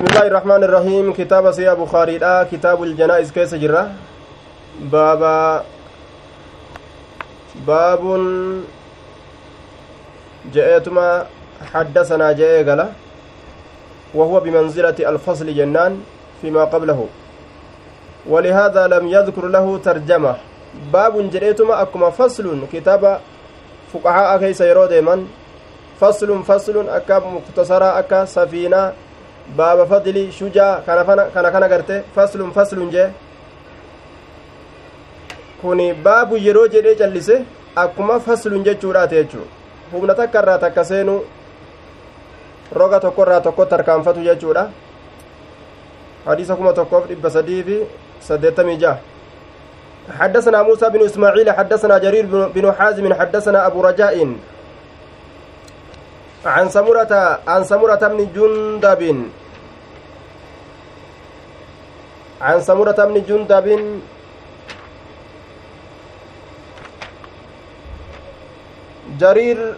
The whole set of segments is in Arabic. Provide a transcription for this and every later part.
بسم الله الرحمن الرحيم. كتاب سيا بخاري لا كتاب الجنائز. كيس جرة بابا باب جاءتما حدثنا جاء قال وهو بمنزلة الفصل جنان فيما قبله. ولهذا لم يذكر له ترجمة. باب جريتما أكما فصل. كتاب فقهاء كيس يرو فصل فصل أكا مختصرة أكا سفينة baaba fadli shujaa kana kana garte faslun faslun jee kuni baabu yeroo jedhee callise akkuma faslun jechuudhaate jechuu humna takka irraa takka seenu roga tokko irraa tokko tarkaanfatu jechuudha tokkoof dhibba sadii fi saddeettamii jaha حدثنا موسى بن إسماعيل حدثنا جرير بن حازم حدثنا أبو رجاء عن سمرة عن سمرة بن جندب. عن سمرة بن جندب. جرير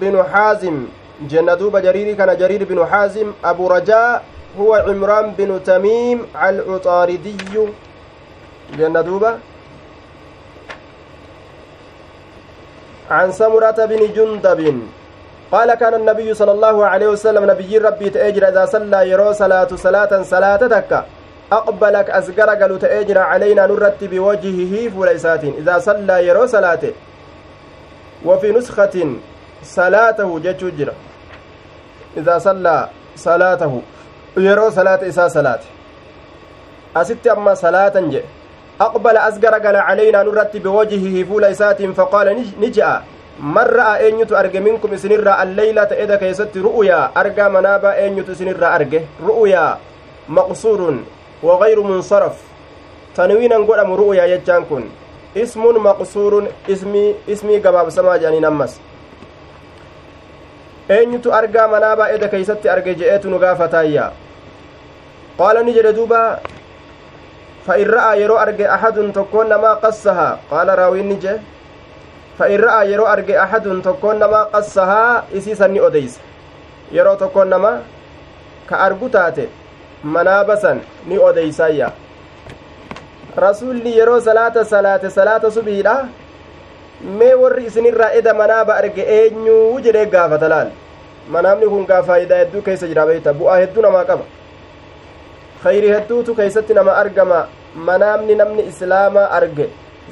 بن حازم. جندوب جرير كان جرير بن حازم. أبو رجاء هو عمران بن تميم العطاردي. جندوب عن سمرة بن جندب. قال كان النبي صلى الله عليه وسلم نبي ربي تأجر إذا صلى يرو صلاة صلاة صلاة تكا. أقبلك أزقر قالوا تأجر علينا نرت بوجهه فليسات إذا صلى يرو صلاة. وفي نسخة صلاته جتشجر إذا صلى صلاته. يرو صلاة إسا صلاة. أست أما صلاة جي أقبل أزقر قال علينا نرت بوجهه فليسات فقال نجأ. Man ra'a eenyutu arge? Minkum isinirraa alleeylata eda keeysatti ru'uyaa? Argaa manaabaa eenyutu isinirraa arge? Ru'uyaa? Maqsuurun wagayru munsaraf. Tanwiinan godhamu ru'uyaa jechaan kun. Ismun maqsuurun ismii ismii gabaabsamaa jedhaniin ammas. Eenyutu argaa manaabaa eda keeysatti arge je'eetu nu gaafataayya qaala ni jedhe duuba. Fa in ra'aa yeroo arge axadun tokkoon namaa qassaha qaala raawiin ni fa'in ra'aa yeroo arge ahadun tokkoon namaa qassahaa isiisan ni odeysa yeroo tokkoon nama ka argu taate manaabasan ni odeysaayya rasuulli yeroo salaata salaate salaata subiidha mee warri isinirraa eda manaaba arge eenyuu jedhee gaafata laal manaabni kun gaa faayidaa hedduu keessa jira beeyta bu'aa hedduu namaa qaba khayri hedduutu keeysatti nama argama manaamni namni islaamaa arge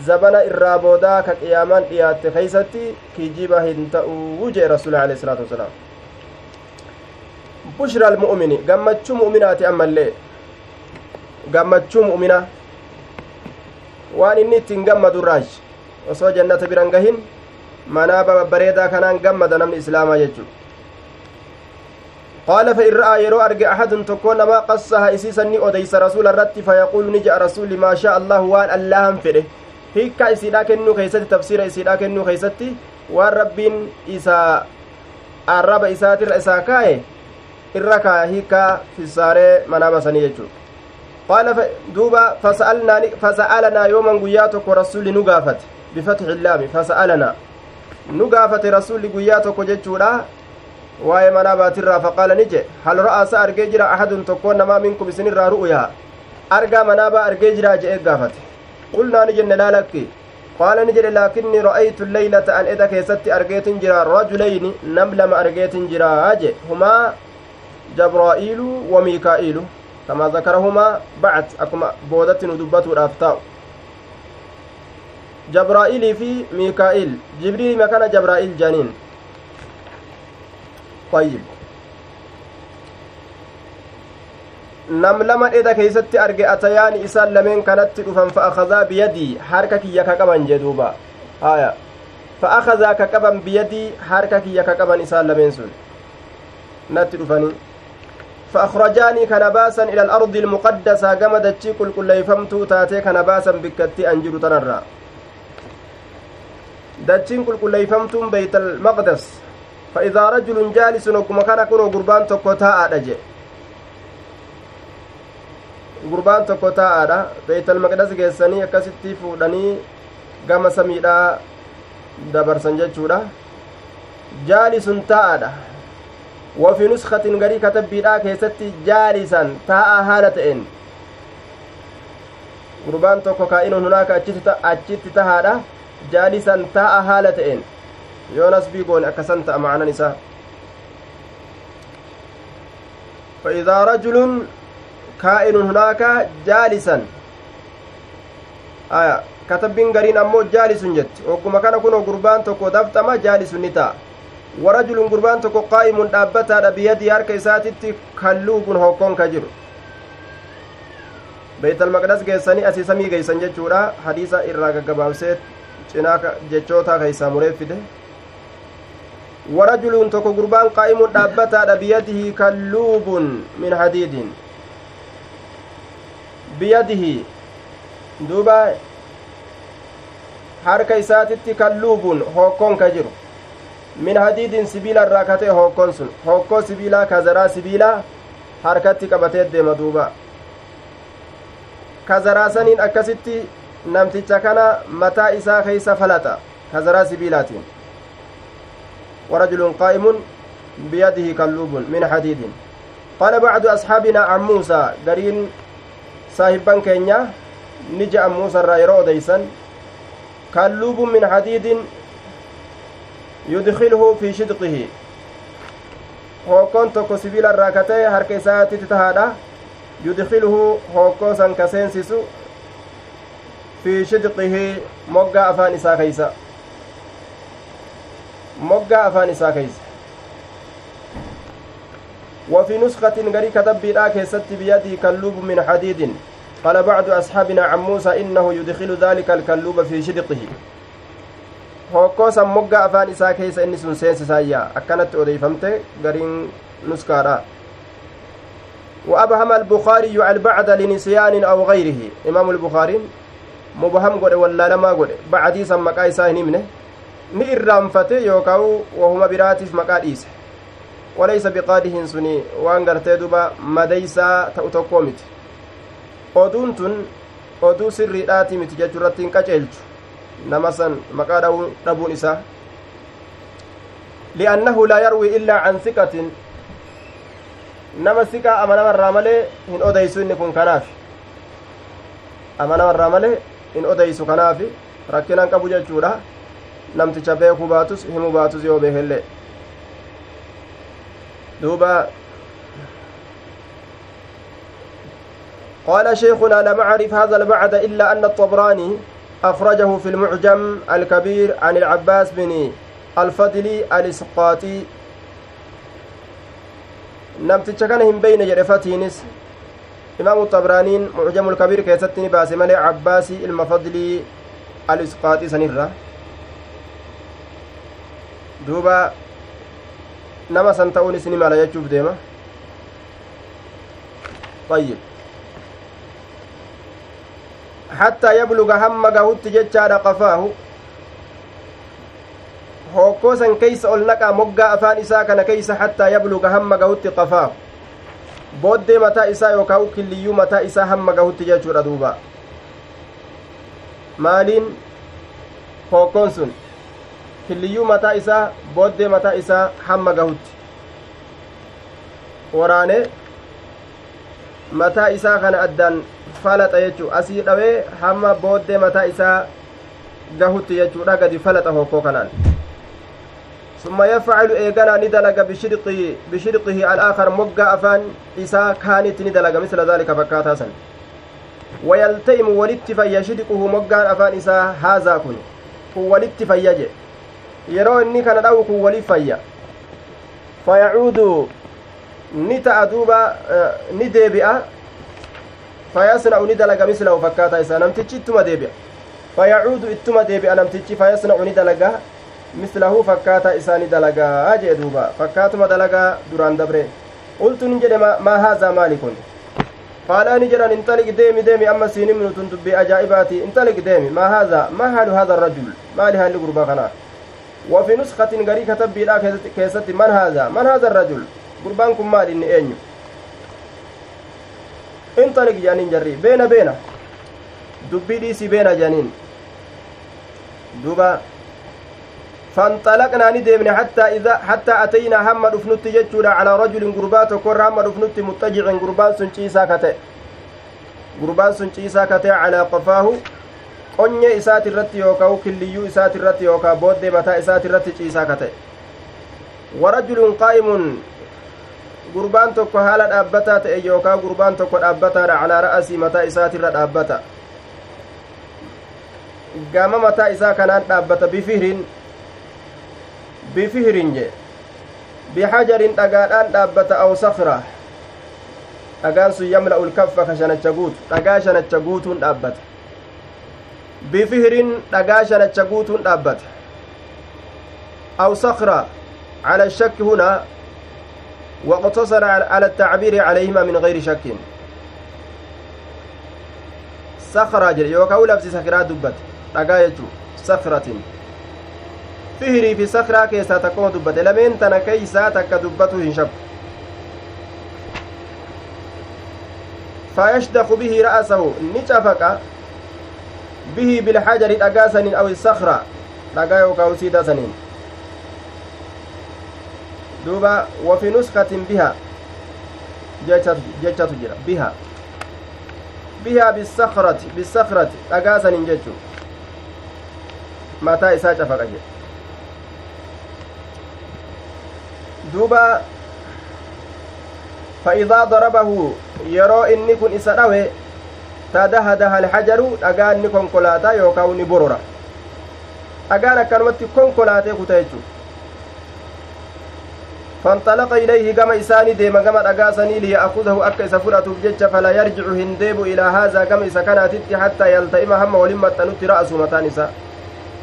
zabana irraa boodaa ka qiyaamaan dhiyaatte keeysatti kijiba hin ta'uu jee rasuuli alehi salaatu wasalaam bushra almu'mini gammachuu mu'minaati ammallee gammachuu mu'mina waan inni ittiin gammadu raaj osoo jannata biran gahin manaa babbareedaa kanaan gammada namni islaamaa jechuu qaala fa in ra'aa yeroo arge ahadun tokkoo namaa qassaha isiisanni odeysa rasuula irratti fayaquulu ni je'a rasuuli maa shaa allahu waan allahan fedhe hiikkaa isiidhaa kennuu keeysatti tafsiira isiidhaa kennuu keeysatti waan rabbiin isaa arraba isaatirra isaa kaa'e irra kaaya hiikkaa fissaaree manaa basanii jechuu qaala duuba fasa'alanaa yooman guyyaa tokko rasulli nu gaafate bifatxi illaami fasa'alanaa nu gaafate rasulli guyyaa tokko jechuudha waa'ee manaa baatirraa faqaala ni je hal ra'aasa argee jira ahadun tokkoon namaa minkum isinirraa ru'uyaa argaa manaabaa argee jiraa je'e gaafate ni jedhe laakinnii ra'aytu leylata an eda keessatti argeetin jira rajulayni nam lama argeetin jiraa je humaa jabraa'iilu wa miikaa'iilu kamaa zakarahumaa bacd akkuma boodatti nu dubbatuudhaaf taa'u jabraa'ilii fi miikaa'il jibriilima kana jabraa'il janiin طيب nam lama dheda keeysatti arge atayaani isaan lameen kanatti dhufan fa akadaa biyadii harka kiyya ka qaban jee duuba haya fa akadaa ka qaban biyadii harka kiyya ka qaban isaan lameen sun natti dhufanii kana baasan ila alardi ilmuqaddasaa gama dachii qulqulleeyfamtuu taatee kana baasan bikkatti an jiru tanarraa dachiin qulqulleeyfamtuun beyt almaqdas fa idaa rajulun jaalisun ogguma kana kunoo gurbaan tokko taa'aadha jedhe gurbaan tokko taa'aadha beeytal maqdas geessanii akkasitti fuudhanii gama samiidhaa dabarsan jechuudha jaalisun taa'aadha وفي نسخة غري كتب بيدا كيستي جالسا تاء gurbaan tokko kaa'inun hunaaka achitti tahaadha jaalisan taa'a haala ta'een yoo nasbii goone akkasan ta'a macnan isaa فإذا رجل كائن هناك جالسا آية كتبين غرين أمو جالس جت وكما كان كنو قربان تكو دفتما جالس نتا ورجل قربان تكو قائم دابتا بيدي هرك إساتي كلوب هوكون كجر beeytal maqdas geessanii asii samii geeysan jechuudha hadiisa irraa gaggabaabsee cinaa jechootaa keeysaa mureeffide warajuluun tokko gurbaan qaa'imuun dhaabbataadha biyadihi kalluubun min hadiidin biyadihi duuba harka isaatitti kalluubun hokkoon ka jiru min hadiidin sibiila irraa katee hokkoon sun hokkoo sibiilaa kazaraa sibiilaa harkatti qabatee deema duuba kazaraasaniin akkasitti namticha kana mataa isaa keeysa falaxa kazaraa sibiilaatiin ورجل قائم بيده كلوب من حديد قال بعض أصحابنا عن موسى قرين صاحبا كينيا نجا عن موسى الرايرو ديسا كلوب من حديد يدخله في شدقه hokkoon tokko sibiila irraa katee harka isaatti tahaadha yudkiluhu hokkoo san ka seensisu fi shidqihi moggaa afaan isaa keeysa moggaa afaan isaa keeysa وفي نسخة غري كتب بلا كيست بيدي كلوب من حديد. قال بعض أصحابنا عن موسى إنه يدخل ذلك الكلوب في شدقه. hokkoosan moggaa afaan isaa keessa inni sun seensisaayya akkanatti odeeyfamte gariin nuskaadha وأبهم البخاري البعد لنسيان أو غيره. إمام البخاري مبهم قد ولا لما قد. بعدي سمى كايسا هنمنه ni irraanfate yookaan wahuma biraatiif maqaa dhiise walaysa biqaadihin suni waan gartee duba madeysaa ta'u tokkoo miti oduun tun oduu sirriidhaati miti jechuu irratti hin qaceelchu nama san maqaa dhabuun isaa li'annahu laa yarwi illaa can siqatin nama siqaa amanamarraa malee hin odeysu inni kun kanaaf amanamarraa malee hin odeysu kanaaf rakkinaan qabu jechuudha namticha beekuu baatus himuu baatus yoo beekellee دوبا قال شيخنا لم أعرف هذا البعد إلا أن الطبراني أخرجه في المعجم الكبير عن العباس بن الفضلي الإسقاطي. نمت تشكنهم بين جرفتينس. إمام الطبراني معجم الكبير كيستني باسم عباسي المفضلي الإسقاطي سنرة دوبا nama san ta'uunis ni mala jechuuf deema طيب حتى يبلغ هم قهوت جتشاد قفاه hokkoo san keeysa ol naqaa moggaa afaan isaa kana keeysa hattaa yabluga hamma gahutti qafaahu booddee mataa isaa yookaa u killiyyuu mataa isaa hamma gahutti jechuudha duuba maaliin hokkoon sun killiyyuu mataa isaa booddee mataa isaa hamma gahutti waraane mataa isaa kana addaan falaxa jechuu asii dhawee hamma booddee mataa isaa gahutti jechuudha gadi falaxa hokkoo kanaan ثم يفعل إيغانا ندلق بشرقه بشرقه الآخر مقا أفان إسا كانت ندلق مثل ذلك فكاتا سن ويلتئم ولت فيشرقه مقا أفان إسا هذا كن ولت فيجي yeroo inni kana dha'u kun wali fayya fayacuudu ni ta'a duuba ni deebi'a fayasna'u ni dalaga mislahu fakkaataa isaa namtichi ittuma deebi'a fayacuudu ittuma deebi'a namtichi fayasna'u ni dalaga mislahu fakkaataa isaa ni dalagaa jee duuba fakkaatuma dalagaa duraan dabre qultu nin jedhe maa haazaa maali kun ni jedhan intaliq deemi deemi amma siin himnu tun dubbii ajaa'ibaati intaliq deemi maa haazaa maa haalu haadha arrajul maali haalli gurbaa kanaa وفي نسخة غري كتب بلا كيست من هذا؟ من هذا الرجل؟ قربان كم مال إني أنيو انطلق جانين جري. بين بين دبي ديسي بين جانين. دوبا. فانطلقنا ندمنا حتى إذا حتى أتينا هم رفنت جتشودا على رجل قربات وكر هم رفنت متجع قربان سنشيسا كته قربان سنشيسا كته على قفاه. Qonyee isaati irratti yookaa killiyyuu isaati irratti yookaa booddee mataa isaati irratti ciisaa ka ta'e warajulun qaa'imun gurbaan tokko haala dhaabbataa ta'e yookaa gurbaan tokko dhaabbataadha calaa ra'asii mataa isaatirra dhaabbata gama mataa isaa kanaan dhaabbata bifihrin bifihrin je bihajarin dhagaadhaan dhaabbata aw sakra dhagaan sun yamla'u lkaffa ka shanacha guutu dhagaa shanacha guutuun dhaabbata bifihrin dhagaa shanacha guutuun dhaabbata aw على الشك هنا واقتصر على التعبير عليهما من غير شك سخرة جل يوكاو لفظ سخرة دبت fihirii fi sakraa keessaa takkuma dubbate lameen tana keeysaa takka dubbatu hin shabu fayashdaku bihi ra'asahu ni cafaqa dhagaa saniin aw isakra dhagaa yookaa usiidaa saniin duuba wafi nuskatin biha jechatu jira biha biha bisakrati bisakrati dhagaa saniin jechuu mataa isaa cafaqa jedhe duuba فإذا ضربه kun isa dhawe tadahadaha alhajaru dhagaan ni konkolaataa yookaan ni borora dhagaan akkanumatti konkolaatee kuta jechuu فانطلق إليه كما إساني ديما كما أقاسني ليأخذه أكا إسا فرأته بجج فلا يرجع هنديب إلى هذا كما إسا كانت حتى يلتئم هم ولما تنت رأس متانسا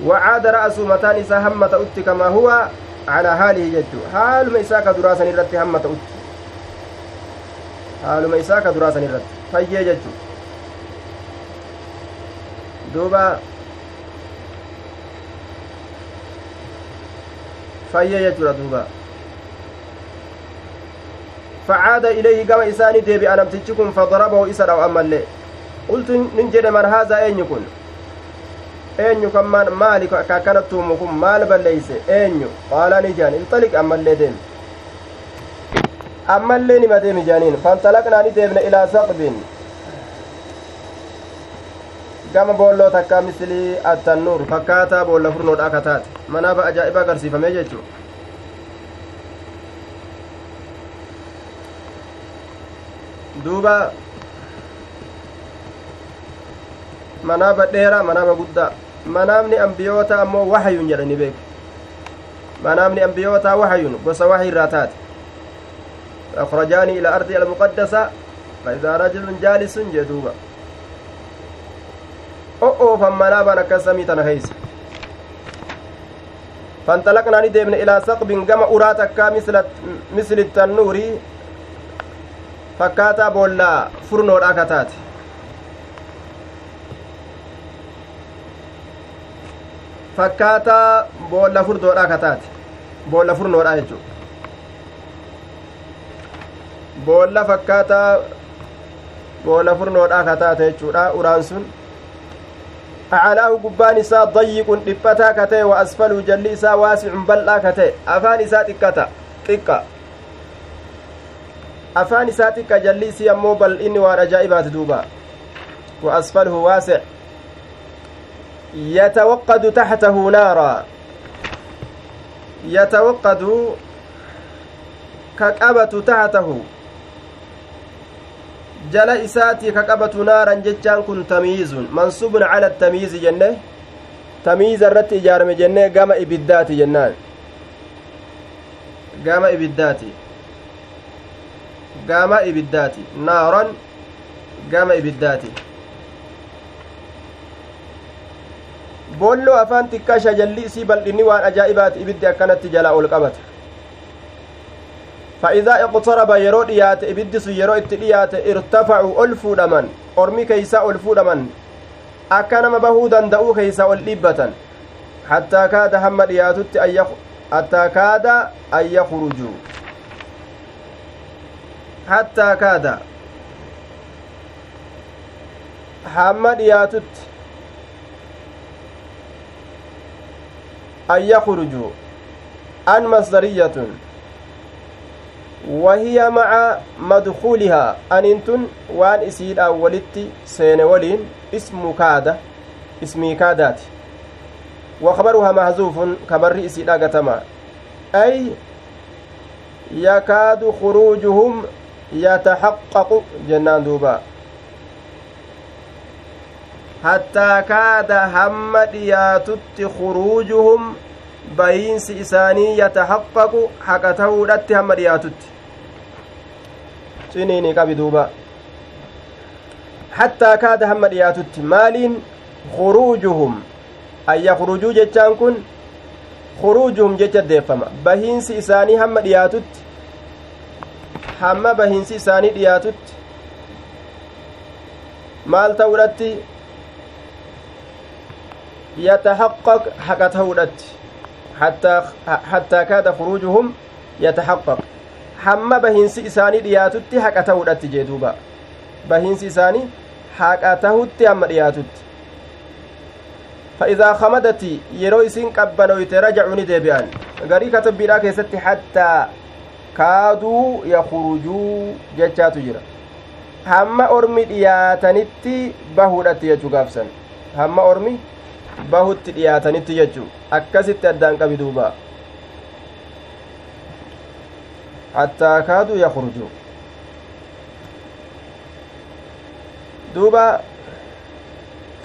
وعاد رأس متان إسا هم تأتي كما هو على حاله جد حال ما إساك دراسا نرد هم تأتي. حال ما إساك دراسا نرد فيي جد دوبا فيي جد دوبا فعاد إليه كما إساني ديبي أنا بتجكم فضربه إسر أو أما اللي قلت ننجد من هذا أين يكون kan maali ka akkanatti uumu kun maal balleeyse eenyu qaalaan ijaan inxaliq ammallee deemi ammallee nima deemi jaaniin fanxalaqnaa ni deemne ilaa saqbin gama boolloo takkaa misilii attannuur fakkaataa boolla furnoodha akka taate manaaba ajaa'iba agarsiifamee jechuu duuba manaaba dheeraa manaaba guddaa manaamni ambiyoota ammoo waxayun jedhani beek manaamni ambiyootaa waxayun gosa waxyi irraa taate akhrajaanii ila ardi almuqaddasa faidaa rajulun jaalisun jee duuba o'oofan manaaban akkas samii tana keeysa فانطلقنا ندمن إلى ثقب كما أرات أكا مثل مثل التنور فكاتا بولا فرنور أكتات fakkaataa boolla furdoodha ka taate boolla furnoodha jechuu boolla fakkaataa boolla furnoodha ka taate jechuudha uraan sun acalaahu gubbaan isaa dayyiqun dhiphataa ka ta'e wa asfaluu jalli isaa waasicun bal'aa ka ta'e afaan isaa xiqqata xiqqa afaan isaa xiqqa jalli isii ammoo bal'inni waan ajaa'ibaati duuba wa asfaluhu waasic يتوقد تحته نارا يتوقد كقبة جل إساتي كقبة نارا جتشان كن تمييز منصوب على التمييز جنة تمييز الرت إجارم جنة قام إبدات جنان قام إبدات قام إبدات نارا قام إبدات afaan xiqqaa shajalli isii bal'inni waan ajaa'ibaati ibiddi akkanatti jalaa ol qabata. Fa'iidaa iqtaraba yeroo dhiyaate ibiddi sun yeroo itti dhiyaate irtafacuu ol fuudhaman ormi keeysaa ol fuudhaman akka nama bahuu danda'uu keeysaa ol dhiibbatan hattaa kaada hamma dhiyaatutti hattaa kaada an yakrujuu hattaa kaada hamma dhiyaatutti an yakhrujuu wahiya maca madkuulihaa anintun waan isiidhaan walitti seene waliin ismu kaada ismii kaadaati وخبرها محذوف كبر إسيدا قتما أي يكاد خروجهم يتحقق جنان دوبا حتى كاد هم دياتت خروجهم بينس إساني يتحقق حقته لت هم دياتت سنيني قبي دوبا حتى كاد هم دياتت مال خروجهم an yakrujuu jechaan kun kuruujuhum jecha deeffama bahiinsi isaanii hamma dhiyaatutti hamma bahiinsi isaanii dhiyaatutti maal ta'uudhatti yatahaqqaq haqa ta'uudhatti hattaa kaada kuruujuhum yatahaqqaq hamma bahiinsi isaanii dhiyaatutti haqa ta'uudhatti jee duuba bahiinsi isaanii haqa tahutti hamma dhiyaatutti فإذا خمدت يرو إسين قبنويت رجعوا نديبئان غري كتب بلا كيست حتى كادوا يخرجوا جتشاتو جرا hamma ormi dhiyaatanitti bahuudhatti jechuu gaafsan hamma ormi bahutti dhiyaatanitti jechuu akkasitti addaan qabi duuba hattaa kaaduu yakrujuu duuba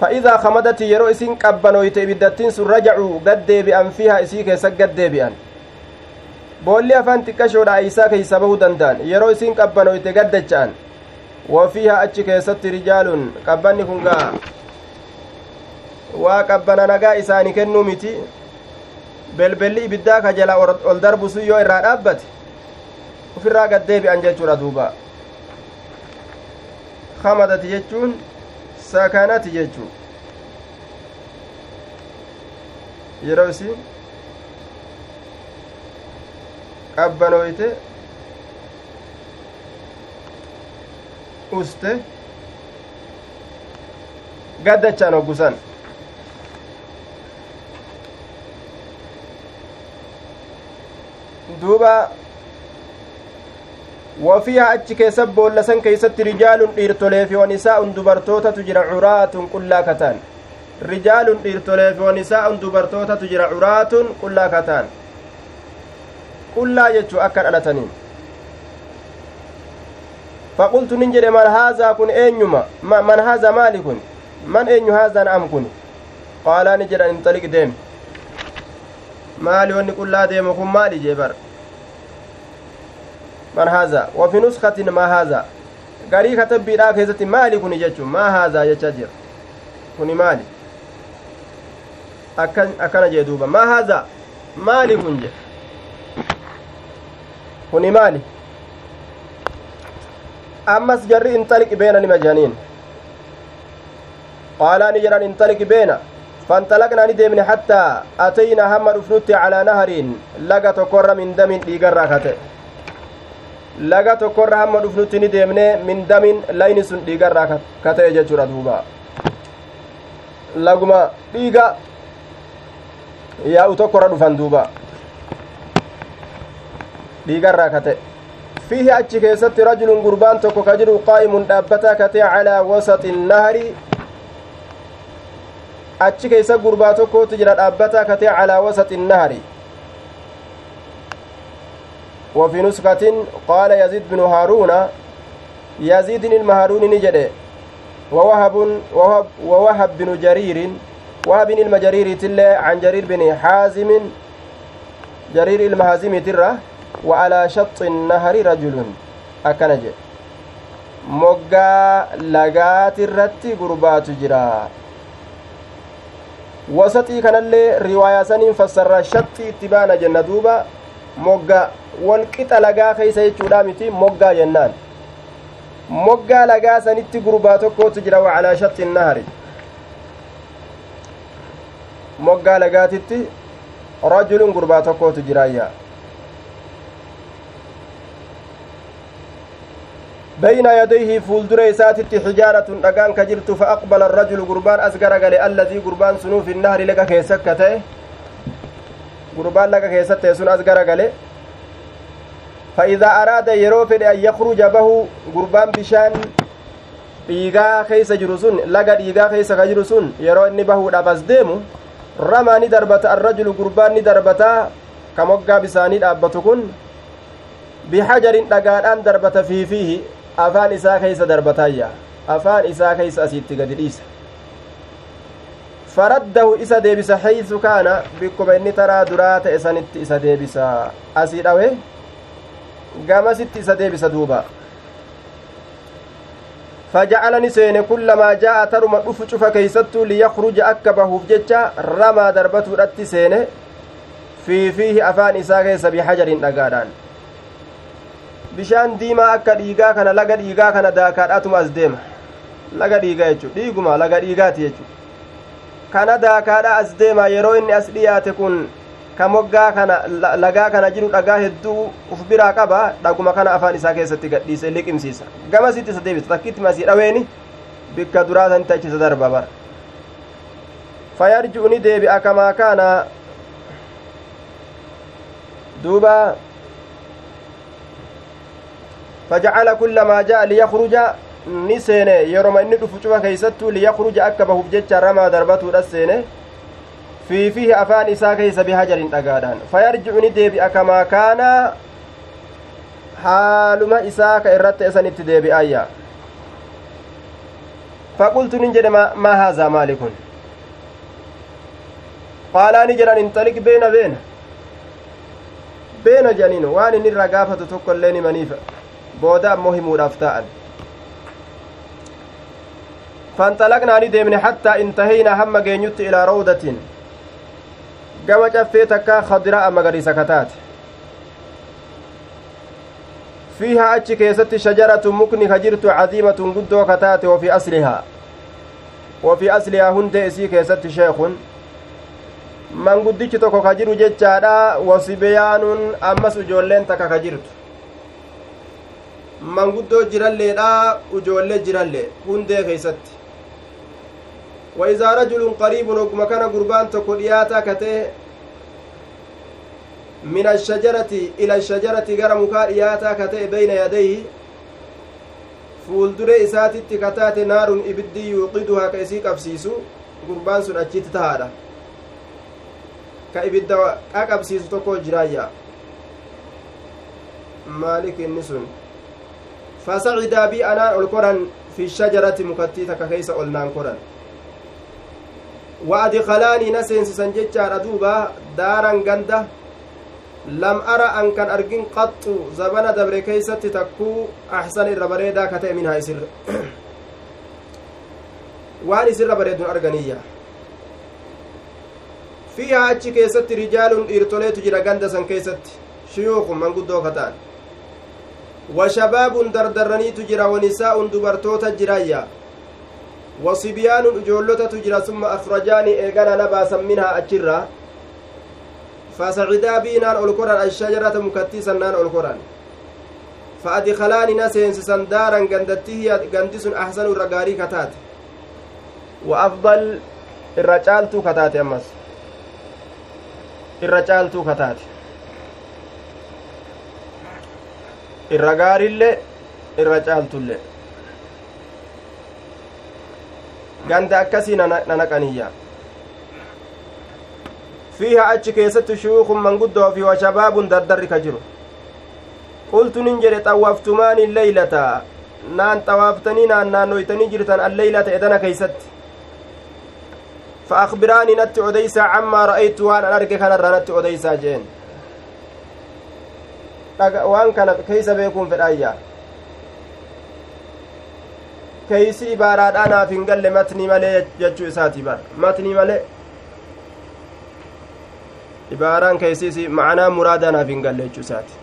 فإذا خمدت يرو إسين قبنويت إبدتين سن رجعوا قد ديبئن فيها إسي كيسا قد ديبئن boolli afaan xiqqashoodha isaa keeysa bahuu danda'an yeroo isiin qabbanoyte gaddacha'an wafiiha achi keessatti rijaalun qabbanni kun gaa waa qabbana nagaa isaanii kennuu miti belbelli ibiddaa ka jala ol darbu sun yoo ufirraa gaddeebi'an jechuudha duuba kamadati jechuun sakanati jechuu yeroo isiin qabbanooyte uste gaddachaan hoggusan duuba wafiiha achi keessa boollasan keeysatti rijaalun dhiirtolee fi wanisaa'un dubartootatu jira curaatun qullaa kataan rijaalun dhiirtolee fi wanisaa'un dubartootatu jira curaatun qullaa kataan qullaa jechuu akka dhalataniin faqultu nin jedhe man haazaa kun eenyuma man haazaa maali kun man eenyu haazaan am kun qaalaa ni jedhan intaliq deem maali wanni qullaa deemu kun maali jee bar man haazaa wafi nuskatin maa haazaa garii katabbiidhaa keessatti maali kuni jechuun maa haazaa jechaa jira kuni maali akkana jee duuba maa haazaa maali kun je kuni maali ammas jarri inxaliqi beena nima janiin qaalaa ni jedhan inxaliqi beena فانطلقنا ندمن حتى أتينا هم رفنت على نهر لقى تكر من دم ديقر كته laga tokkorra hamma dhufnutti ni deemne min damin layni sun dhiigarraa ka ta'e jechuudha duuba laguma dhiiga yaa'u tokkorra dhufan duuba dhiigarraa ka ta'e fiihi achi keessatti rajulun gurbaan tokko ka jiru qaa'imun dhaabbataa ka ta'e calaa wasaxi nahari achi keessa gurbaa tokkotu jira dhaabbataa ka ta'e calaa wasaxi nahari وفي نسخة قال يزيد بن هارون يزيد المهارون نجد ووهب ووهب, ووهب بن جرير وهب المجرير تل عن جرير بن حازم جرير المهازم ترى وعلى شط النهر رجل أكنج moggaa lagaati irratti gurbaatu jira wasaxii kanallee riwaayaa saniin fassarra shaxxii itti baana jenna duuba mogga walqixa lagaa keeysa jechuudha miti moggaa jennaan moggaa lagaa sanitti gurbaa tokkotu jira wacalaa shatti nahari moggaa lagaatitti rajulun gurbaa tokkotu jiraayya بين يديه فولدر إساتت حجارة أقان كجرت فأقبل الرجل قربان أسقر قال الذي قربان سنو في النهر لك كيسكته gurbaan laga keessatti sun as gara gale فإذا أراد يروفد أن يخرج به قربان بشان dhiigaa keeysa jiru sun laga dhiigaa keeysa ka jiru sun yeroo inni bahuudhaaf as deemu ramaa ni darbata arrajulu gurbaan ni darbataa ka moggaa bisaanii dhaabbatu kun bihajarin dhagaadhaan darbata fiifiihi afaan isaa keeysa darbataayya afaan isaa keeysa asiitti gadi dhiisa faraddahu isa deebisa haysu kaana bikkuma inni taraa duraa ta'e sanitti isa deebisa asii dhawe gamasitti isa deebisa duuba فجعلني سين كلما جاء ترم دف شوف كيستو ليخرج أكبه جتشا رمى دربته رت سين في فيه أفان إساء سبي حجر نقادان bishaan diimaa akka dhiigaa kana laga dhiigaa kana daakaadhaatuma as deema laga dhiigaa jechuudha dhiiguma laga dhiigaati jechuudha kana daakaadha as deema yeroo inni as dhiyaate kun ka moggaa kana lagaa kana jiru dhagaa hedduu uf biraa qaba dhaguma kana afaan isaa keessatti gadhiise liqimsiisa gamasitti isa deebisa takkitti masii dhaweeni bikka duraa sanitti achisa darba bara fayarji'u ni deebi'a kamaa kaana duuba فجعل كل ما جاء ليخرج ni seene yeroma inni dhufu cufa keeysattuu liyakruja akka bahuuf jecha ramaa darbatuudha seene fiifihi afaan isaa keeysa bihajarin dhagaadhaan fayarjicu ni deebi'a kamaa kaana haaluma isaa ka irratti isanitti deebi'ayya faqultu nin jedhe maa haazaa maali kun qaalaa ni jedhan inxaliq beena beena beena jedhaniin waan inni irraa gaafatu tokko illee himaniif booda ammoo himuudhaaf ta'an فانطلقنا ندمن حتى انتهينا هم جينيت إلى روضة khadiraa magariisa kataate fiihaa achi keessatti shajaratun mukni ka jirtu cadiimatun guddoo kataate wafi aslihaa wafi aslihaa hundee isii keessatti sheekun manguddichi tokko ka jiru jechaadha wasibiyaanun ammas ujoolleen takka ka jirtu manguddoo jiralleedha ujoollee jirallee hundee keeysatti وإذا رجل قريب وقم كان قربان تكون إياتا كته من الشجرة إلى الشجرة غير مكار إياتا كته بين يديه fuuldure isaatitti kataate naarun ibiddi yuuqiduhaa ka isii qabsiisu gurbaan sun achitti tahaadha ka ibidda qaqabsiisu tokko jiraayya maalik inni sun fasacidaa bi anaan ol koran fi shajarati mukattii takka keeysa ol naan koran وأدخلاني نسينسسا جتشار أدوبا دارا غندا لم أرى أن كان أرجين قط زبنا دبر كيست تكو أحسن الربريدا كتئ منها يسر waan isirra bareedun arganiyya fiihaa achi keessatti rijaalun dhiirtoleetu jira ganda san keessatti shuyuukun manguddoo kata'an washabaabun dardarraniitu jira wanisaa'un dubartoota jiraayya summa akhrajaanii eegana na baasan minhaa achirraa fasacidaa biinaan ol koran ashajarata mukattii sannaan ol koran فأدخلاني نسين سندارا غندتي هي غندسون أحسن الرغاري كتات وأفضل الرجال تو كتات أمس الرجال تو كتات الرغاري اللي الرجال تولي ganda akkasii nanaqaniyya fiiha achi keessatti shuyuukun manguddoo fi washabaabun dardarri ka jiru qultu nin jedhe xawwaftumaani leeylata naan xawaaftanii naan naannoytanii jirtan alleeylata edana keeysatti fa akbiraanii natti odeysaa cammaa ra'aytu waan an arge kanarraa natti odeysaa jeen waan kana keeysa beekuun fedhaayya keeysi ibaaraadhaa naaf hin galle matnii malee jechuu isaati bar matnii malee ibaaraan keeysiisi macnaa muraadaa naaf hin galle jechuu isaati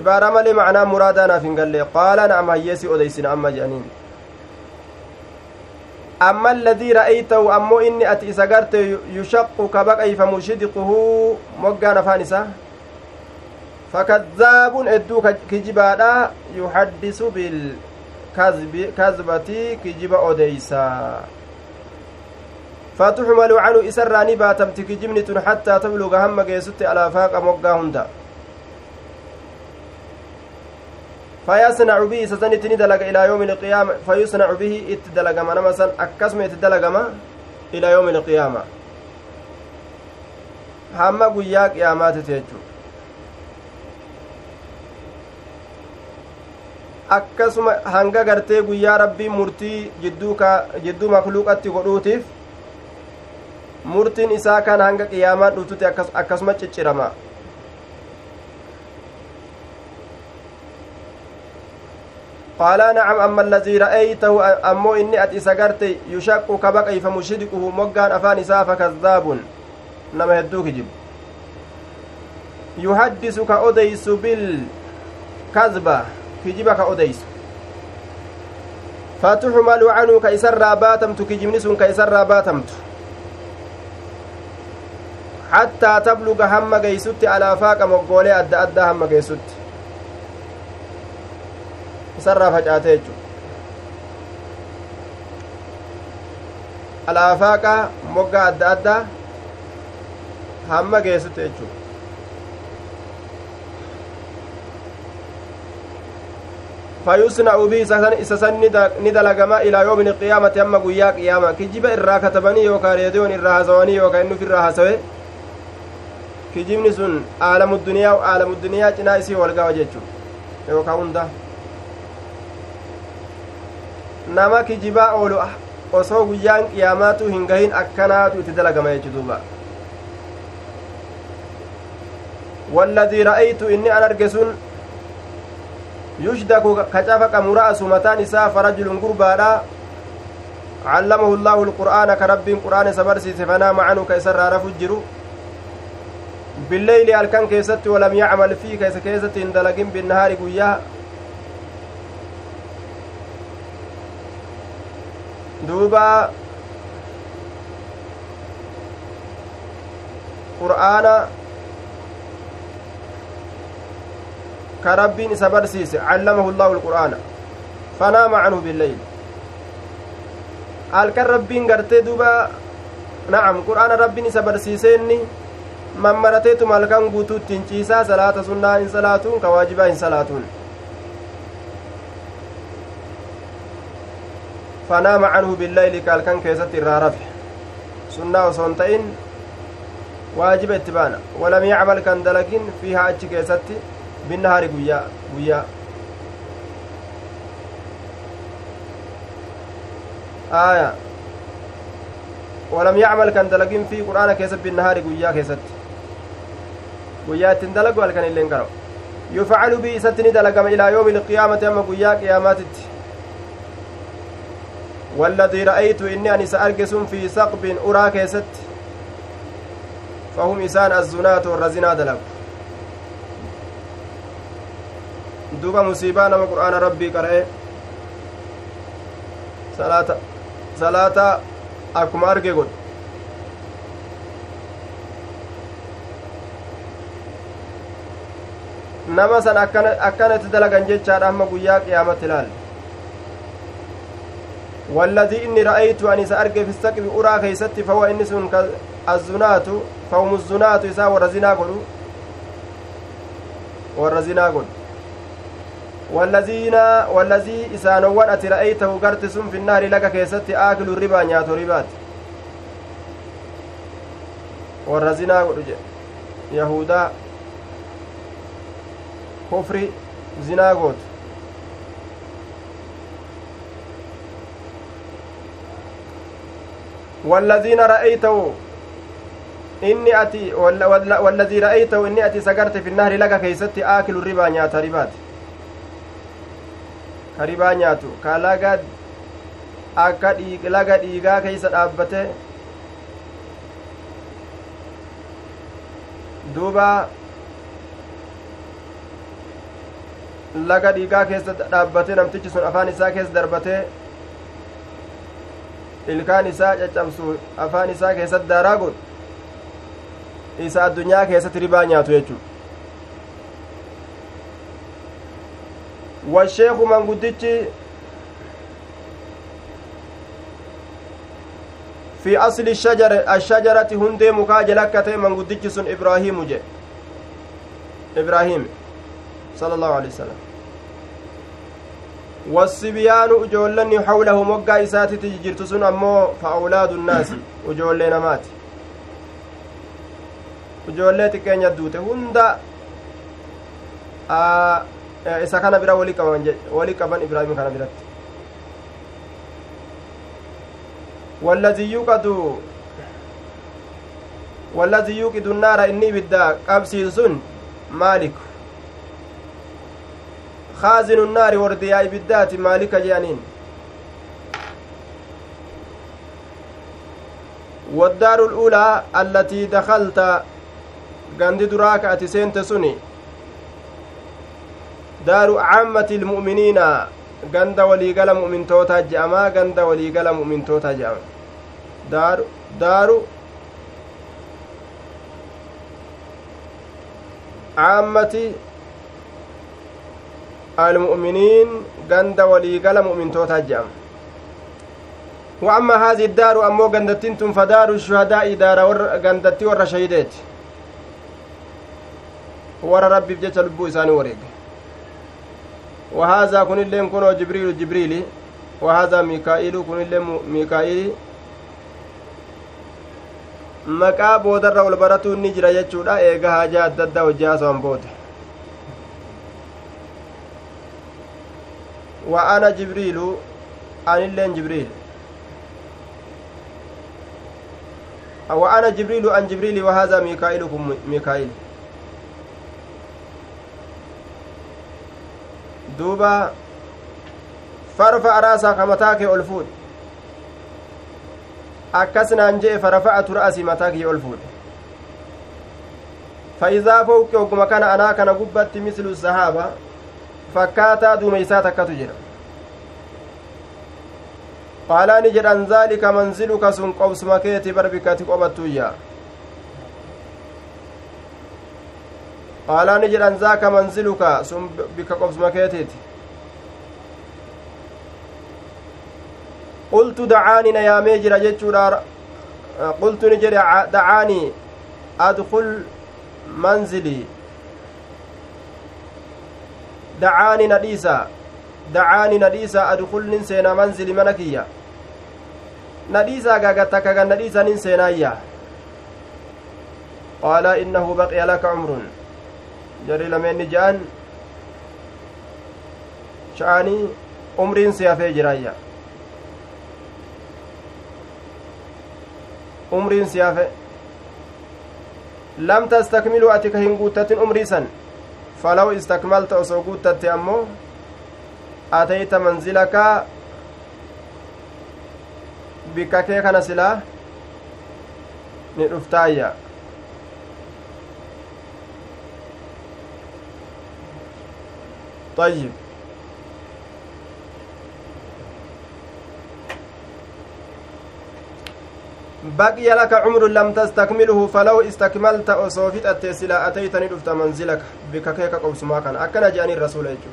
ibaaraa malee macnaa muraadaa naaf hin galle qaala na'am hayyeesi odeysina amma jedhaniin amma alladii ra'aytahu ammoo inni ati isa garte yushaqqu ka baqayfamu shidquhu moggaan afaan isaa fakadzaabun hedduu kijibaadha yuhaddisu bilkazbati kijiba odeysa فتحمل عنه إسراني باتمت كجبنة حتى تبلغ هم جيست على فاق مقا هندا. فيصنع به سسنت ندلق إلى يوم القيامة. فيصنع به اتدلق من مثلا أكسم اتدلق إلى يوم القيامة. هم قياك يا مات تيجو akkasuma hanga gartee guyyaa rabbiin murtii jidduu makluuqatti godhuutiif murtiin isaa kan hanga qiyaamaan dhuftutti akkasuma ciccirama qaala nacam amma allazii ra'aytahu ammoo inni ati isa garte yushaqu ka baqayfamu shidquhu moggaan afaan isaa fakazzaabun nama hedduu kijibu kazba odeysu fatuxmalu canuu ka isarraa baatamtu kijibni sun ka isarraa baatamtu hattaa tabluga hamma geeysutti alaafaaqa moggoolee adda addaa hamma geessutti isarraa facaate jechu alaafaaqa moggaa adda addaa hamma geessutti jechuu isa san ni dalagama ilaa yoomi ilqiyaamati amma guyyaa qiyaama kijiba irraa katabanii yookaa reediyoon irraa hasawanii yookaa inni ufirraa hasawe kijibni sun aalamu duniyaa aalamu duniyaa cinaa isii walgawa jechu yookaa hunda nama kijibaa oolu osoo guyyaan qiyaamaatu hin gahin akkanaatu itti dalagama jechu duuba والذي رأيت إني أنا أرجسون yushdaku ka cafaqamu ra'asu mataan isaa farajulun gurbaadha callamahu llaahu lqur'aana ka rabbiin qur'aana isa barsiise fanaama canu ka isarraa rafu jiru billeyli halkan keessatti walam yacmal fii ka isa keessatti lqur'aana fanaama canhu billeyl halkan rabbiin gartee duba nacam qur'aana rabbiin isa barsiiseenni mammarateetuma halkan guutuu ittiin ciisaa salaata sunnaa hin salaatuun ka waajibaa hin salaatuun fanaama canhu billeyli ka halkan keessatti irraa rafe sunnaa osoo hin ta'in waajiba itti baana walam yacmal kan dalagin fiihaa achi keessatti guyyaa aya walam yacmal kan dalagin fi qur'aana keessa binnahaari guyyaa keessatti guyyaa ittin dalagu halkan illeen garo yufcalu bi isatti ni dalagama ilaa yoomi ilqiyaamati amma guyyaa qiyaamaatitti والذي رأيت إني أن سأرجس في ثقب أرى كيست فهم إسان الزنات والرزنا دلق duuba musiibaa nama qur'aana rabbii qara'e salaata salaata akkuma arge godhu nama san akkanatti dalagan jechaadha amma guyyaa qiyaamatti ilaal والذي إني رأيت أن سأرجع في السقف أرى كيستي فهو إني سن الزنات فهم الزنات يسا ورزنا قلو ورزنا قلو garte sun finnaari laga keessatti aakilu ribaa nyaatu ribaati warra zinaa godhu jedhe yahudaa kufri zinaa gootu والذين رأيته إني أتي والذي رأيته إني أتي سقرت في النهر لك كيستي آكل الربا نيات ربات karibaa nyaatu ka laga akka laga dhiigaa keeysa dhaabbate duuba laga dhiigaa keessa dhaabbate namtichi sun afaan isaa keessa darbate ilkaan isaa caccabsu afaan isaa keessatti daaraa godhu isa addunyaa keessatti ribaa nyaatu jechuudha والشيخ من قدتش في أصل الشجر الشجرة هندي مكاجل أكتئ من قدتش إبراهيم جي. إبراهيم صلى الله عليه وسلم. والصبيان أجولن حوله مقا إساتي تجرت سن أمو فأولاد الناس. أجولين مات. أجولين تكين يدوت. هند isa kana bira walii qaban walii qaban ibraahim kana biratti. والذي يوقد والذي يوقد النار إني بدا قبسي سن مالك خازن النار وردياء بالذات مالك جانين والدار الأولى التي دخلت غند دراك أتسنت سني دار عامة المؤمنين ganda waliigala mu'mintootaa je'amaa ganda waliigala mu'mintootaa je'ama daaru daaru caammati almu'miniin ganda waliigala mu'mintootaa je'ama وأما هذه الدار أمو غندتين تن فدار الشهداء دار ور غندتي ور شهيدات ور ربي بجت لبو إساني وريق وهذا كن اللين كنو جبريل جبريل وهذا ميكائيل كن اللين ميكائيل maqaa boodarra ol baratuun ni jira jechuudha eega haajaa adda addaa hojjaa so'an booda wa ana jibriilu anilleen jibriil wa ana jibriilu an jibriili wa haadha miikaa'ilukum miikaa'il duuba farfa raasaa ka mataa kee ol fuudhe akkas naan je'e farafa'atu ra'asii mataa kiyya ol fuudhe fa'iizaa fowqi ogguma kana anaa kana gubbatti mislu sahaaba fakkaataa duumeysaa takkatu jira qaalaani jedhan zaalika manziluka sun qobsuma keeti bar bikkati qobattuyya qaalaani jedhan zaaka manziluka sun bikka qobsuma keetiiti qultu dacaani na yaamee jira jechuudha qultu ni jedhe dacaanii adkul manzilii dacaani na dhiisa dacaani na dhiisa adkulnin seena manzili mana kiyya na dhiisaa gaagatta kagan na dhiisanin seenaayya qaala innahu baqiya laka cumrun jarri lameenni ja'an sha'anii umriin si hafee jiraayya umriin si hafe lam tastakmilu ati ka hin guuttatin umrii san falaw istakmalta osoo guuttatte ammoo atayta manzilaka bikka kee kana silaa ni dhuftaayya طيب. بقي لك عمر لم تستكمله فلو استكملت أصوفت التسلا أتيتني دفت منزلك. بككيك قوسما كان. أكنا جاني الرسول يجو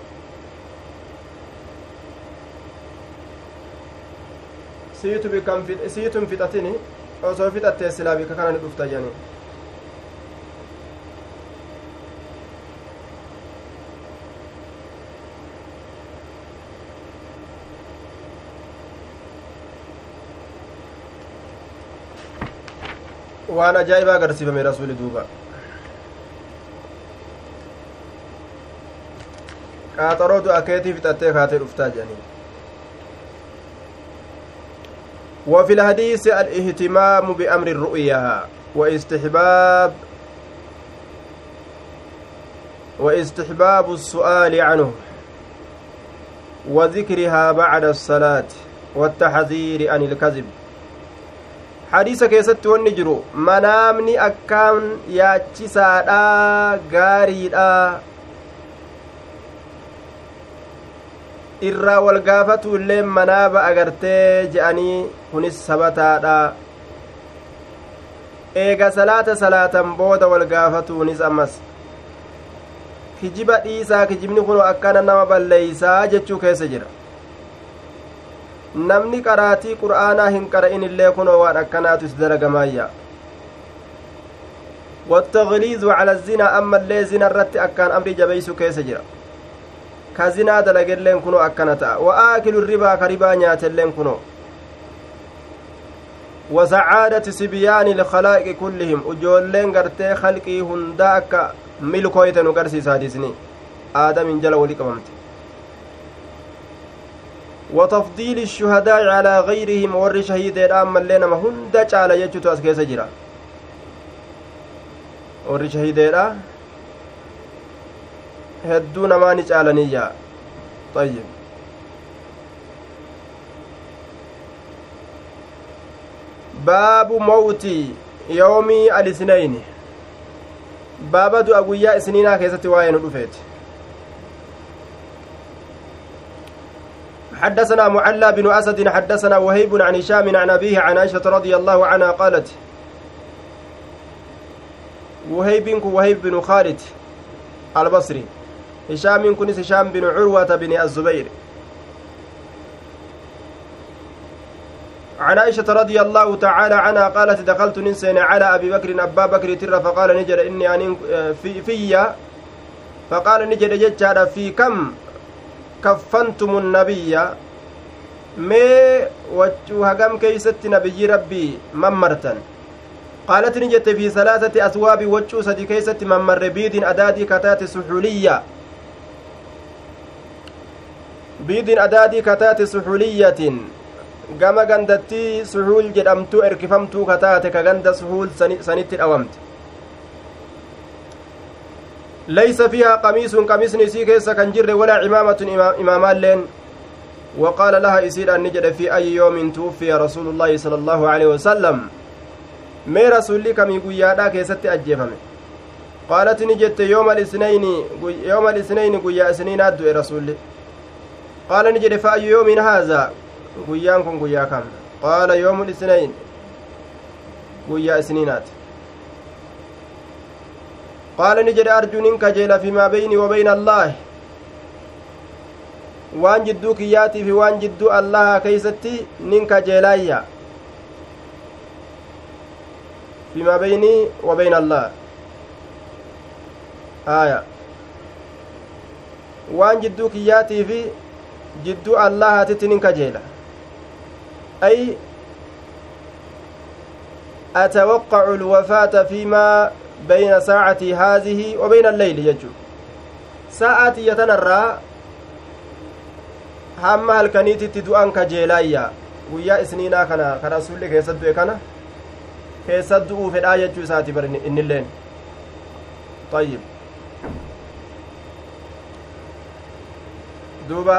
siitu bikkan siitun fixatini osoo fixattee silaa bikka kana ni waan ajaa'ibaa agarsiifame rasuuli duuba. Qaaxaroo du'a keetii fixattee kaatee dhuftaa jedhanii. وفي الحديث الاهتمام بأمر الرؤيا واستحباب واستحباب السؤال عنه وذكرها بعد الصلاة والتحذير عن الكذب hadiisa keessatti wanni jiru manaamni akkaan yaachisaadha gaariidha irraa wal gaafatu illee manaaba agartee je'anii kunis sabataadha eega salaata salaatan booda wal gaafatuunis ammas kijiba dhiisaa kijibni kun akkana nama balleeysaa jechuu keessa jira namni qaraatii qur'aanaa hin qara'in illee kunoo waan akkanaatu is dalagamaayya والتغليظ على الزنا أما اللي زنا الرت أكان أمر جبيسو كيس جرا كزنا دلقلين كنو أكنتا وآكل الربا كربا نياتلين كنو وسعادة سبيان الخلائق كلهم أجولين قرتي خلقي هنداك ملكويت نقرسي سادسني آدم جل ولي قممت وتفضيل الشهداء على غيرهم ور شهيد أما اللي نما هندا على يجتو أسكيس جرا warri shahideedha hedduu namaa ni caalaniyya ayyib baabu mawti yawmii alisnayni baaba du'a guyyaa isniinaa keessatti waa'ee nu حدثنا معلى بن أسد حدثنا وهيب عن هشام عن أبيه عن عائشة رضي الله عنها قالت وهيب وهيب بن خالد البصري هشام كنس هشام بن عروة بن الزبير. عن عائشة رضي الله تعالى عنها قالت دخلت ننسين على أبي بكر أبا بكر تر فقال نجد إني أن في في فقال نجد ججار في كم؟ كفنتم النبي wachuu hagam keeysatti nabiyyi rabbii mammartan قالت نجت في ثلاثة أثواب وجو سدي كيسة ممر بيد أدادي كتات سحولية بيد أدادي كتات سحولية gama gandattii suhuul jedhamtu erkifamtuu kataate ka ganda suhuul sanitti dhawamte laysa fiihaa qamiisun qamisni isii keessa kan jirre walaa cimaamatun imaamaalleen وقال لها إسير أن نجد في أي يوم توفي رسول الله صلى الله عليه وسلم mee rasulli kamii guyyaadhaa keessatti ajjeefame qaalati ni jette yooma alisnayni guyyaa isniinaat du'e rasulli qaala ni jedhe fa'ayyu yoomin haazaa guyyaan kun guyyaa kam qaala yoomu lisnayn guyyaa isniinaati arjuu nin kajeela fimaa beyni wa beyna allaahi waan jidduu kiyyaatii fi waan jidduu allaha keeysatti nin kajeelaayya فيما بيني وبين الله آية waan jidduu kiyyaatii fi jidduu allahaatitti nin kajeela ay أتوقع الوفاة فيما بين ساعتي هذه وبين الليل يجو ساعتي يتنرى du'an kajeelaayya guyyaa isniinaa kana ka rasulli keessa du'e kana keessa du'uu fedhaa jechuu isaati bar innilleen ayyib duuba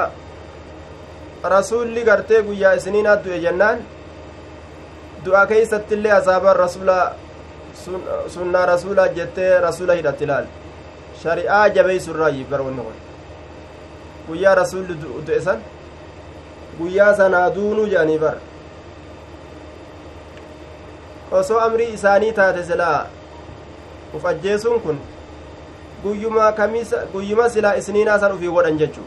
rasulli gartee guyyaa isiniinaa du'e jennaan du'a keeysattillee asaaban rasula sunnaa rasulaa jettee rasula hidhatti ilaal shari'aa jabeeysurraayi bar wanni kun guyyaa rasulli du'e san guyyaa sanaa duunuu jedhanii bar osoo amrii isaanii taate silaa uf ajjeesuun kun guyyuma silaa isniinaa san ufii godhan jechuu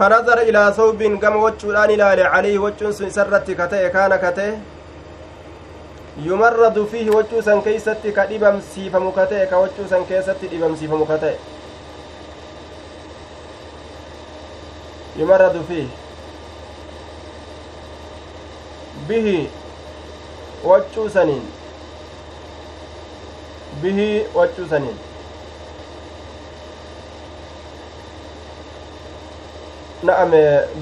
فنظر إلى ثوب كما وجهان إلى عليه وجه سرت كتئ كان كتئ يمرد فيه وجه سن كيست كدبم سيفم كتئ كوجه سن كيست دبم سيفم كتئ يمرد فيه bihi waccuu saniin. Bihi waccuu saniin. Na'am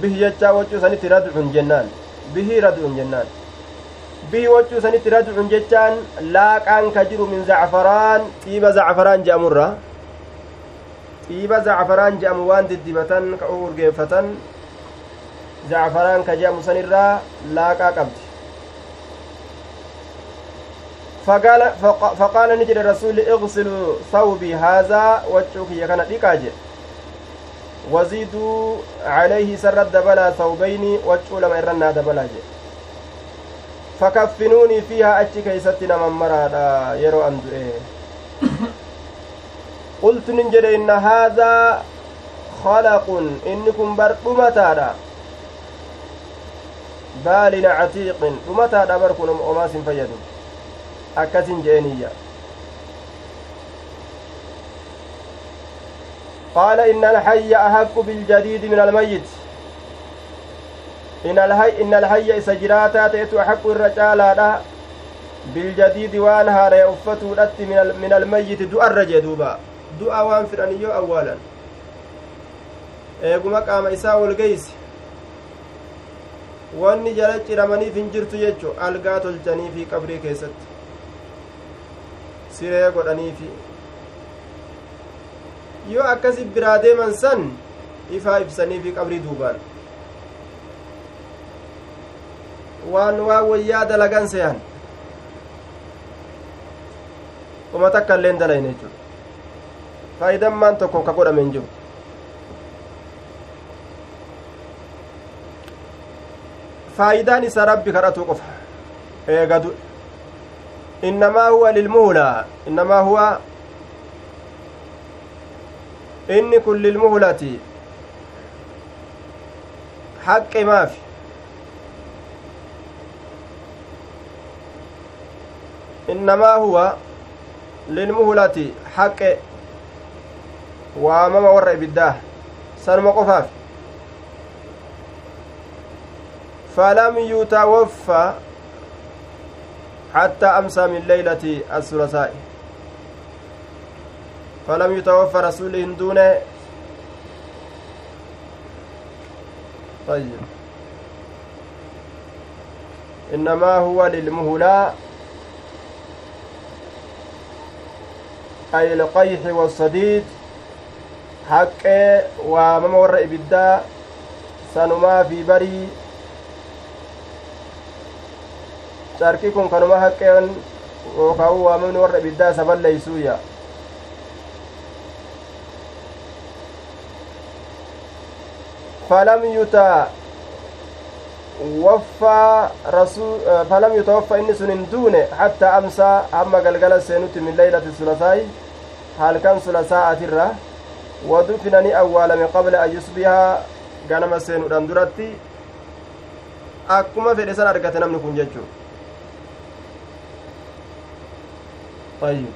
bihi jechaa waccuu sanitti radcun jennaan bihi radcun jennaan bihi waccuu sanitti radcun jechaan laaqaan ka jiru min zacfaraan xiiba zacfaraan je'amurra xiiba zacfaraan je'amu waan diddibatan ka urgeeffatan jacfaraan ka je'amu sanirraa laaqaa qabdi faqaala ni jedhe rasuli igsiluu thawbii haazaa waccuu kiyya kana dhiqaa jedhe waziiduu calayhi isarrat dabalaa thawbayni waccuu lama irrannaa dabalaa jedhe fakaffinuunii fiihaa achi keeysatti naman maraadha yeroo an du'e qultu nin jedhe inna haazaa khalaqun inni kun bar dhumataadha baalina catiiqin dhumataadha bar kun omaas hin fayyadu akkasin je'eniyya قال إن الحي أحق بالجديد من الميت. إن الحي إن الحي سجراتا تأتو أحق الرجال بالجديد وأن هاري أفتو من من الميت. دعا الرجدوبا دعا وان فرانيو أولا. eeguma qaama isaa ol geeyse wanni jala ciramaniif hin jirtu jechu algaa tolchaniifi qabrii keessatti siree godhaniifi yoo akkasi biraa deeman san ifaa ibsaniifi qabrii duubaan waan waa wayyaa dalagan seyan uma takka illeen dalayne jechuudha faayidan maan tokko ka godhame hin jiru faayidaan isa rabbi kadhatu qofa eegadu innamaa huwa lilmuhulaa innamaa huwa inni kun lilmuhulati haqqe maafi innamaa huwa lilmuhulati haqqe waamama warra ibiddaa sanuma qofaaf فلم يتوفى حتى أمسى من ليلة الثلاثاء فلم يتوفى رسول دون طيب. إنما هو للمهلا أي القيح والصديد حق وممور إبدا سنما في بري. carki kun kanuma haqqeen yookaan waamamni warra ibiddaa isa balleeysuuya falam yuta waffaa rasuu falam yutawaffa inni sun hin duune hattaa amsaa hamma galgala seenutti min leylati sulasaa'i halkan sulasaa'atirra wadufina ni awwaalame qabla an yusbihaa ganama seenudhan duratti akkuma fedhe san argate namni kun jechuu طيب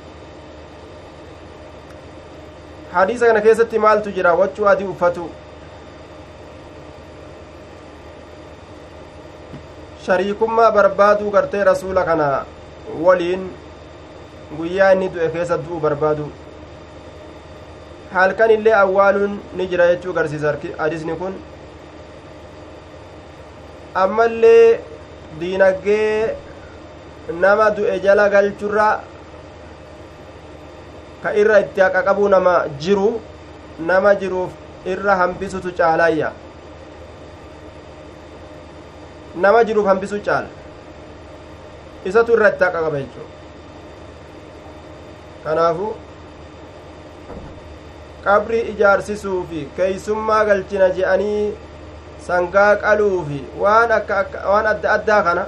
hadiisa kana keessatti maaltu jira wachuu adii uffatu shariikummaa barbaaduu gartee rasuula kana waliin guyyaa inni du'e keessa du'u barbaadu. Halkan illee awwaaluun ni jira jechuu garsiisa. Hadisni kun ammallee diinaggee nama du'e jala galchurra ka irra itti haqa qabuu nama jiru nama jiruuf irra hambisutu caalaayya nama jiruuf hambisu caala isatu irra itti haqa qaba jechuu kanaafu qabrii ijaarsisuu fi keeysummaa galchina je'anii sangaa qaluu fi waan akka waan adda addaa kana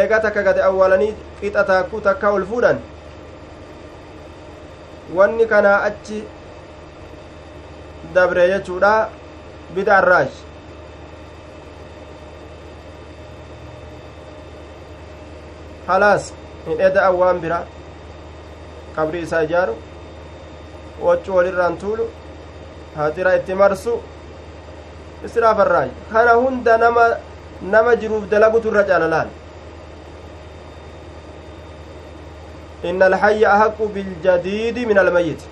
eega takka gade awwaalanii qixa taakkuu takka ol fuudhan wanni kanaa achi dabre jechuudha bidaarraaj waan bira qabrii isaa ijaaru waccu walirraan tuulu hatira itti marsu israafarraaj kana hunda nama nama jiruuf dalagutu irra caalalaan إن الحي أحق بالجديد من الميت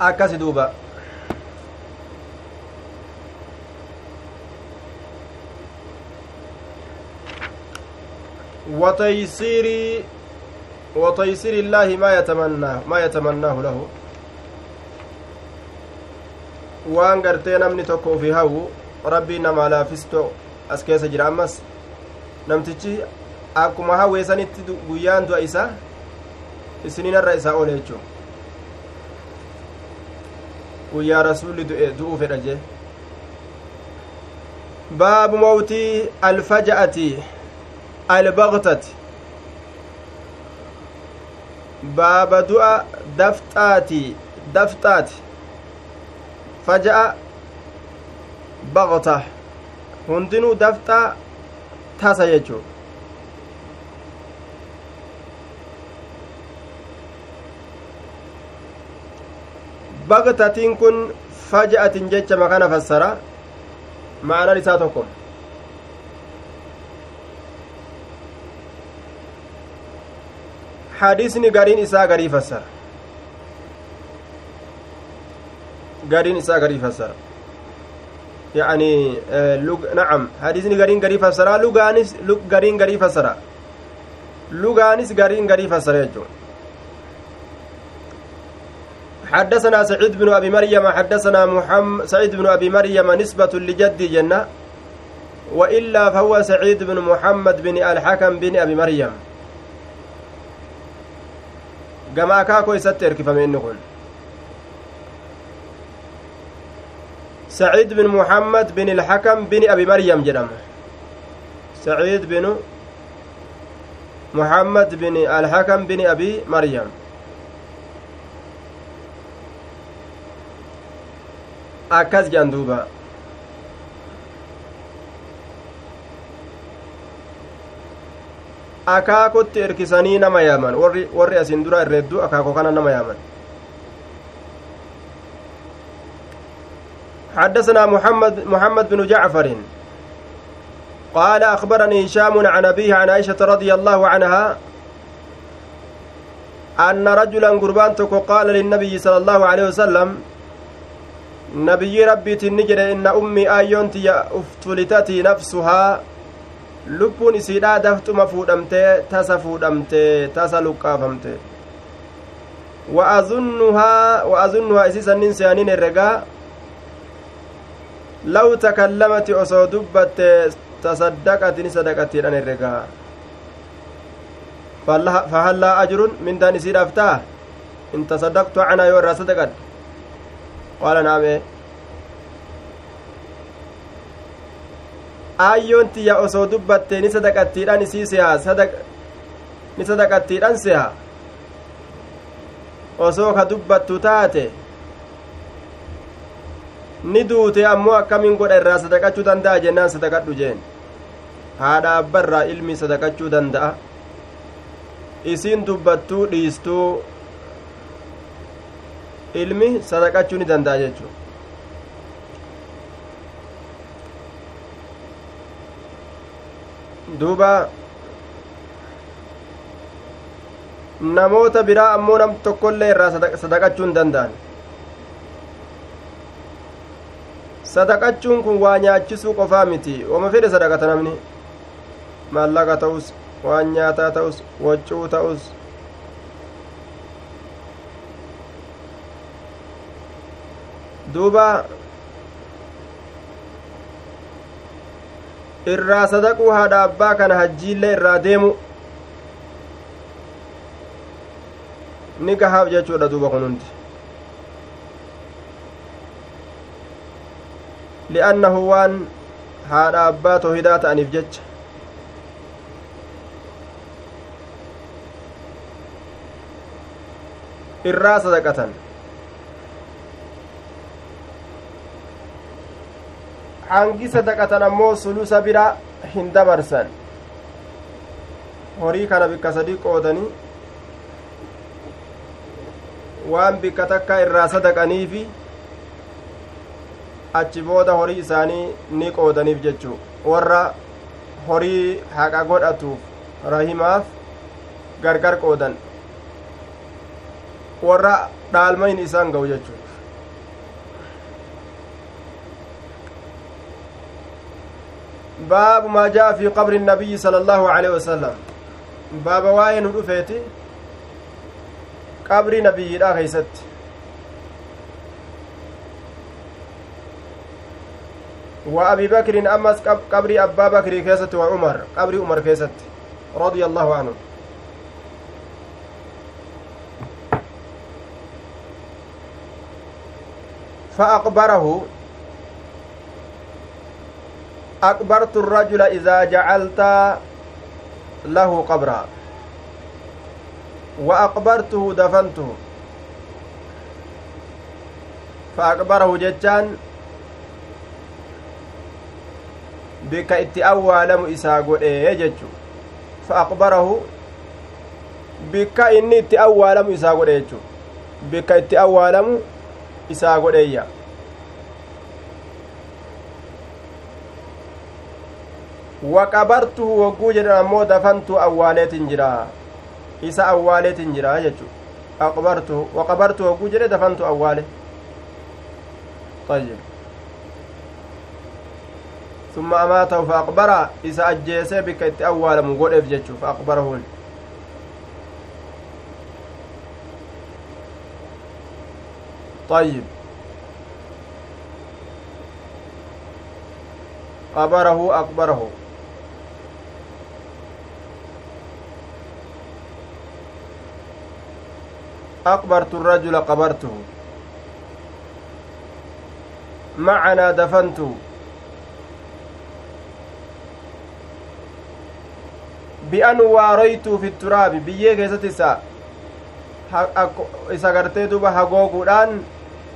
أكاسي دوبا وتيسير وتيسير الله ما يتمنى ما يتمناه له gartee namni tokko ufi hawu rabbii namaa laafisto as keessa jira ammas namtichi akkuma hawweesanitti guyyaan du'a isa isininarra isaa oole jechuu guyyaa rasuulli du'e du'uu fedha jee baabu mawtii alfaja'ati albaqtati baaba du'a dafxaati dafxaati faja'a baqta hundinuu dafxaa tasa jechuu baqtatiin kun faja'atin jecha makana fassara ma'anan isaa tokko hadisni gariin isaa garii fassara gariin isaa garii fassara يعني لغ... نعم حديثني غرين غري فسرا لغانس لغ غرين غري فسرا لغانس غرين غري فسرا حدثنا سعيد بن أبي مريم حدثنا محمد سعيد بن أبي مريم نسبة لجدي جنة وإلا فهو سعيد بن محمد بن الحكم بن أبي مريم. Gamaa kaa koo isatti erkifame inni kun سعيد بن محمد بن الحكم بن أبي مريم جرم سعيد بن محمد بن الحكم بن أبي مريم akkas jedhan akaakotti erkisanii nama yaaman. Warri asin dura irreedduu akaakoo kana nama yaaman. حدثنا محمد محمد بن جعفر. قال أخبرني هشام عن أبيه عن عائشة رضي الله عنها أن رجلا قربان قال للنبي صلى الله عليه وسلم نبي ربي تنجر إن أمي آيونتي أفتلتتي نفسها lubbuun isiidhaa daftuma fuudhamtee tasa fuudhamte tasa luqqaafamte wa'azunnuhaa wa'azunnuhaa isii sannin se'aniin herregaa law takallamati osoo dubbatte tasaddaqati ni sadaqattiidhan herregaa fahallaa ajrun mindaan isiidhaaf ta'a in tasaddaqtu canaa yoo irraa sadaqadhe qaala naamee aayyoon tiyya osoo dubbatte ni sadaqattiidhan isii seha ni sadaqattiidhan seha osoo ka dubbattu taate ni duute ammoo akkamiin godha irraa sadaqachuu danda'a jennaan sadaqadhu jeen. Haadha abbarraa ilmi sadaqachuu danda'a. Isiin dubbattuu dhiistuu ilmi sadaqachuu ni danda'a jechuu duuba. Namoota biraa ammoo nam tokkollee irraa sadaqachuu hin danda'an. Sadaqachuun kun waa nyaachisuu qofaa miti. Wama fedhe sadaqata namni? Maallaqa ta'us waan nyaataa ta'us waccuu ta'us. Duuba irraa sadaquu haadha abbaa kana hajjiillee irraa deemu ni gahaaf jechuudha duuba kun hundi li'annahu waan haadha abbaa tohidaa ta'aniif jecha irraa sadaqatan hangi sadaqatan ammoo sulusa bira hin dabarsan horii kana bikka sadii qoodanii waan bikka takka irraa sadaqaniifi achi booda horii isaanii ni qoodaniif jechuu warra horii haqa godhatuuf rahimaaf gargar qoodan warra dhaalmayn isaan ga'u jechuu baabu maa jaa fi qabri nabiyyi sala allaahu aleyhi wasalam baaba waa'ee nu dhufeeti qabri nabiyyiidha keeysatti وأبي بكر أمس قبر أبا بكر كيست وعمر قبر عمر كيست رضي الله عنه فأقبره أكبرت الرجل إذا جعلت له قبرا wa aqbartuhu dafantuhu fa aqbarahu jechaan bika itti awwaalamu isaa godhee jechu fa aqbarahu bikka inni itti awwaalamu isaa godhe jechu bikka itti awwaalamu isaa godheeyya waqabartuhu wogguu jedhan ammoo dafantu awwaaleetin jira isa awwaaleetin jira jechu aqbartuhu waqabartu wogguu jedhe dafantu awwaale طيب ثم أماته فأقبره إذا أجيسه بك إتأول مقول إفجتشو فأقبره طيب قبره أقبره أقبرت الرجل قبرته معنا دفنته fi turaabi biyyee keessatti isa isa gartee duba hagooguudhaan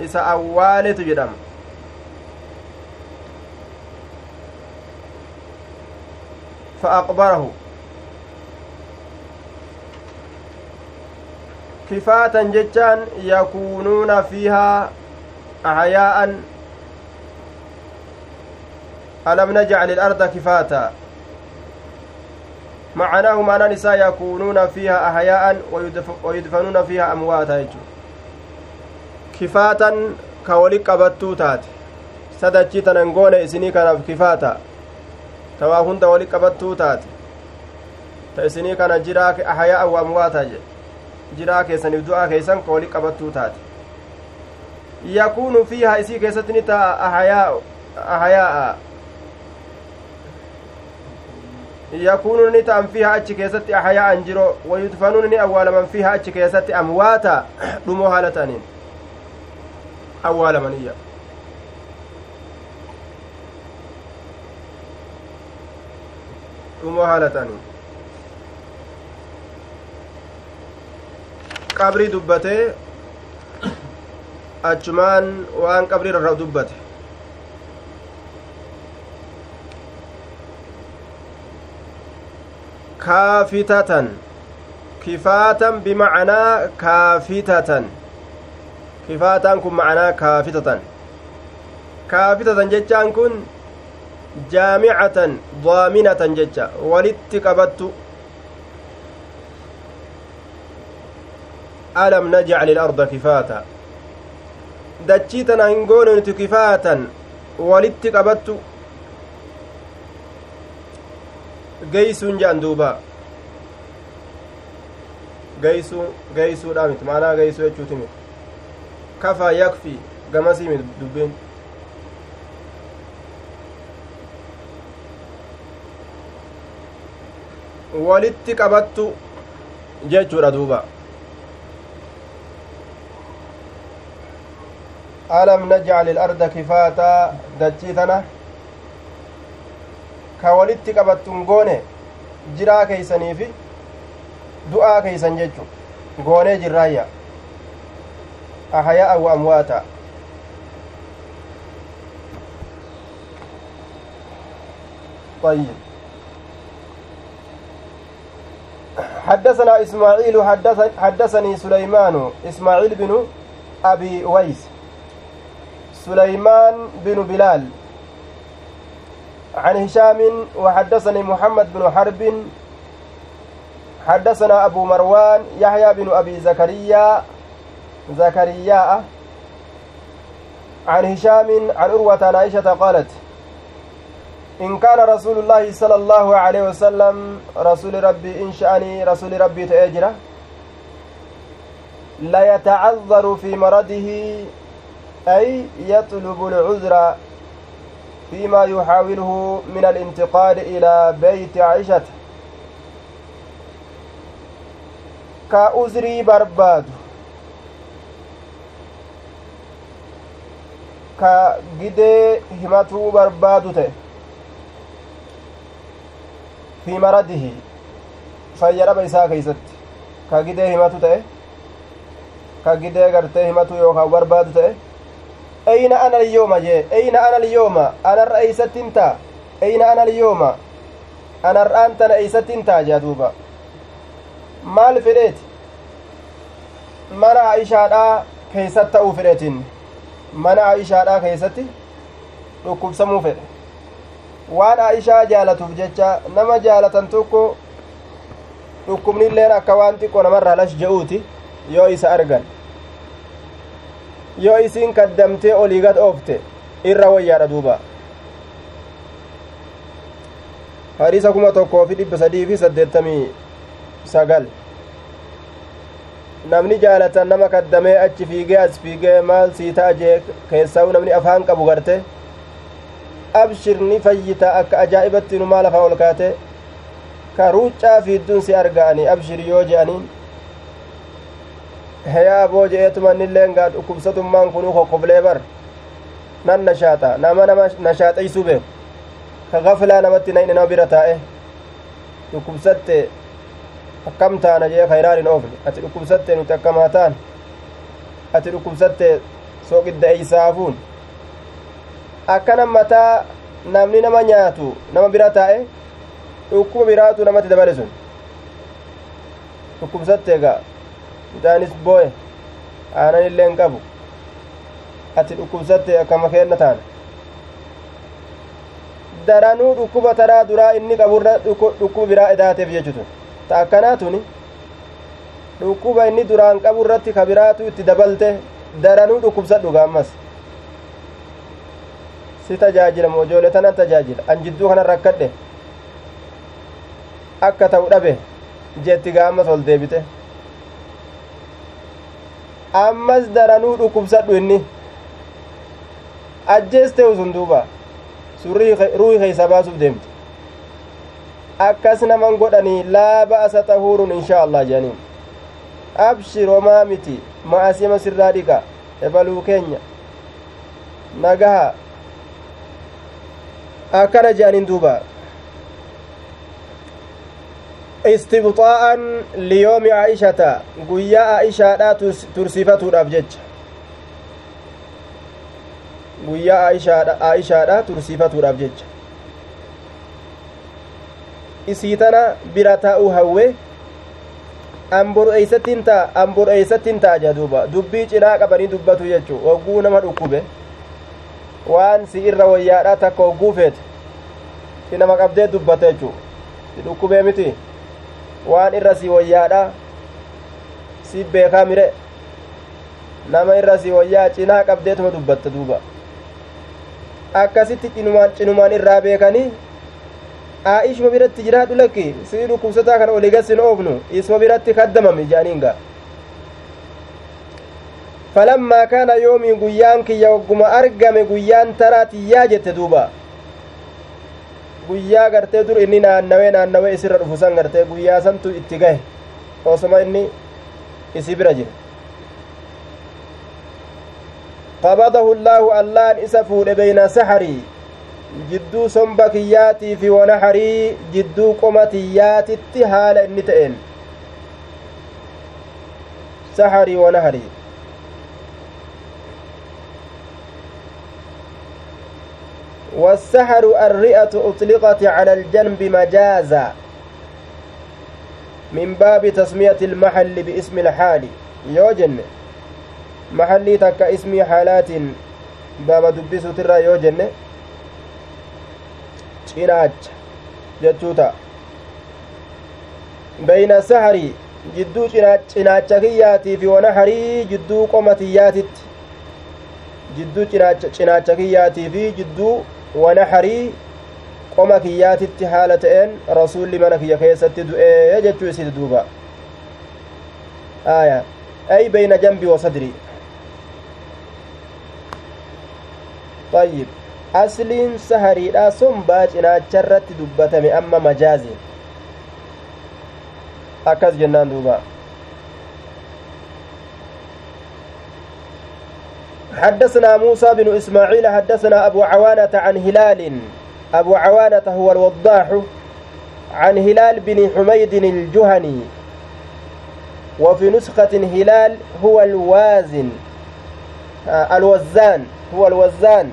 isa awwaaletu jedhama fa aqbarahu kifaatan jechaan yakuunuuna fiihaa ahyaa'an alam najcal ilarda kifaata. معناه معنى نساء يكونون فيها أحياء ويدفنون فيها أمواتا يجو كفاتا كولي قبطو تات سدچي تننغون إسني كان كفاتا توا هند ولي قبطو تات تإسني كان جراك أحياء وأمواتا jiraa keessaniif du'aa keessan wali qabattuu taate yakuunu fiihaa isii keessatti ni ta'a ahayaa'a yakuunu ni ta'an fiihaa achi keessatti ahayaa'an jiro wayudfanuun ni awwaalaman fiihaa achi keessatti amwaata dhumoo haala ta'aniin awwaalamaniyya dhumoo haala ta'aniin qabrii dubbatee achumaan waan qabrii irra dubbate kaafitatan kifaatan bimacnaa kaafitatan kifaataan kun macnaa kaafitatan kaafitatan jechaan kun jaamicatan daaminatan jecha walitti qabattu ilarda kifaata dachii tana hin goone nuti kifaatan walitti qabattu geeysuun jedhan duuba geeysuu geeysuudha miti maanaa geeysuu jechuuti miti kafaa yakfi gamasii miti dubbiin walitti qabattu jechuudha duuba alam najcal ilarda kifaataa dachii tana ka walitti qabattun goone jiraa keeysaniifi du'aa keeysan jechu goonee jirraayya ahayaa'a wa amwaata طيب حدثنا إسماعيل حدثني سليمان إسماعيل بن أبي ويس سليمان بن بلال. عن هشام وحدثني محمد بن حرب. حدثنا أبو مروان يحيى بن أبي زكريا. زكريا. عن هشام عن أروة عن عائشة قالت إن كان رسول الله صلى الله عليه وسلم رسول ربي إن شأني رسول ربي تأجره لا يتعذر في مرضه أي يطلب العذر فيما يحاوله من الانتقال إلى بيت عائشة. كأزري برباد. كجدي همته برباد في مرضه فيرب إساء كيست. ka gidee gartee himatu yookaan barbaadu ta'e eyna ana lyooma jee eyna ana lyooma anarra eeysattin taa eyna ana lyooma anar'aan tana eeysattin taa jea duuba maal fedheeti mana aishaadhaa keeysatti ta'uu fedheetin? Mana aishaadhaa keeysatti dhukkubsamuu fedhe. Waan aishaa jaalatuuf jecha nama jaalatan tokko dhukkubnilleen akka waan xiqqoo namarraa lash je'uuti yoo isa argan yoo isiin kaddamtee olii gad oofte irra wayyaadha duuba hadiisa kuma tokkoo fi dhibba sadii fi saddeettamii sagal namni jaalatan nama kaddamee achi fiigee as fiigee maal sii ta'a jee namni afaan qabu garte abshir ni fayyita akka ajaa'ibatti nu maal afaa ol kaate ka ruuccaa fiidduun si arga'ani abshir yoo je'aniin heyaa boo je'eetuma innilleen gaa dhukkubsatummaan kunuu kokkoflee bar nan nashaaxa nama nama nashaaxeysuu beeku ka gaflaa namatti nayne nama bira taa'e dhukkubsatte akkam taana jee kayraan hin oofne ati dhukkubsatte nuti akkamaa taan ati dhukkubsatte sooqidda eeysaafuun akkanan mataa namni nama nyaatu nama bira taa'e dhukkuba biraatu namatti dabale sun dhukkubsatte egaa midhaanis boo'e aanan illee hin qabu ati dhukkubsatte akkama keenna taana daranuu dhukkuba taraa duraa inni qaburra dhukkuba biraa edaateef jechutu ta akkanaa tuni dhukkuba inni duraan qabu irratti ka biraatu itti dabalte daranuu dhukkubsadhu gaammas si tajaajila mojoole tanan tajaajila an jidduu kanan rakkadhe akka ta'u dhabe jetti gaammas ol deebite ammas daranuu dhukkubsadhu inni ajjees ta'u sun duuba ruuhi keeysa baasuuf deemte akkas naman godhanii laa ba'asa xahuurun inshaa allah jedhaniin abshir homaa miti ma'asima sirraa dhiqa ebaluu keenya nagaha akkana jedhaniin duuba istibxaa'an liyoomi aa'ishata guyyaa aa'ishaadhaa tursiifatuudhaaf jecha guyyaa aa'ishaadhaa tursiifatuudhaaf jecha isii tana bira taa'uu hawwe amboreeysattiin ta'a amboreeysattiin ta'a jedha duuba dubbii cinaa qabanii dubbatu jechuu hogguu nama dhukkube waan si irra wayyaadhaa takka hogguu feete si qabdee dubbata jechuu dhukkubee miti waan irra si wayyaadha si beekaa mire nama irra si wayyaa cinaa qabdeetuma dubbatta duuba akkasitti cinumaan irraa beekanii aa'ishuma biratti jiraadhu lakki si dhukkubsataa kana oligassin oofnu isuma biratti kaddamame jaaniinga falammaa kaana yoomii guyyaan kiyya wagguma argame guyyaan taraatiyyaa jette duuba guyyaa gartee dur inni naannawee naannawee isirra dhufu san gartee guyyaa santu itti gahe osoma inni isi bira jira qabadahu llaahu allaan isa fuudhe beyna saxarii jidduu somba kiyyaatii fi wanaxarii jidduu qoma tiyyaatitti haala inni ta'een saxarii wanaxarii والسحر الرئة أطلقت على الجنب مجازا من باب تسمية المحل باسم الحال يوجن محلي تك اسم حالات باب دبسو ترى يوجن bayna sahari jidduu cinaacha kiyyaatii fi wana harii jidduu qoma tiyyaatitti jidduu cinaacha kiyyaatii fi jidduu wana harii qoma kiyyaatitti haala ta'een rasuulli mana kiyya keessatti du'ee jechuu isiti duuba aya ay bayna jambi wa sadri طيب asliin sahariidha sombaa cinaacharratti dubbatame amma majaaziin akkas jennaan duuba حدثنا موسى بن إسماعيل حدثنا أبو عوانة عن هلال. أبو عوانة هو الوضاح عن هلال بن حميد الجهني. وفي نسخة هلال هو الوازن آه الوزان هو الوزان.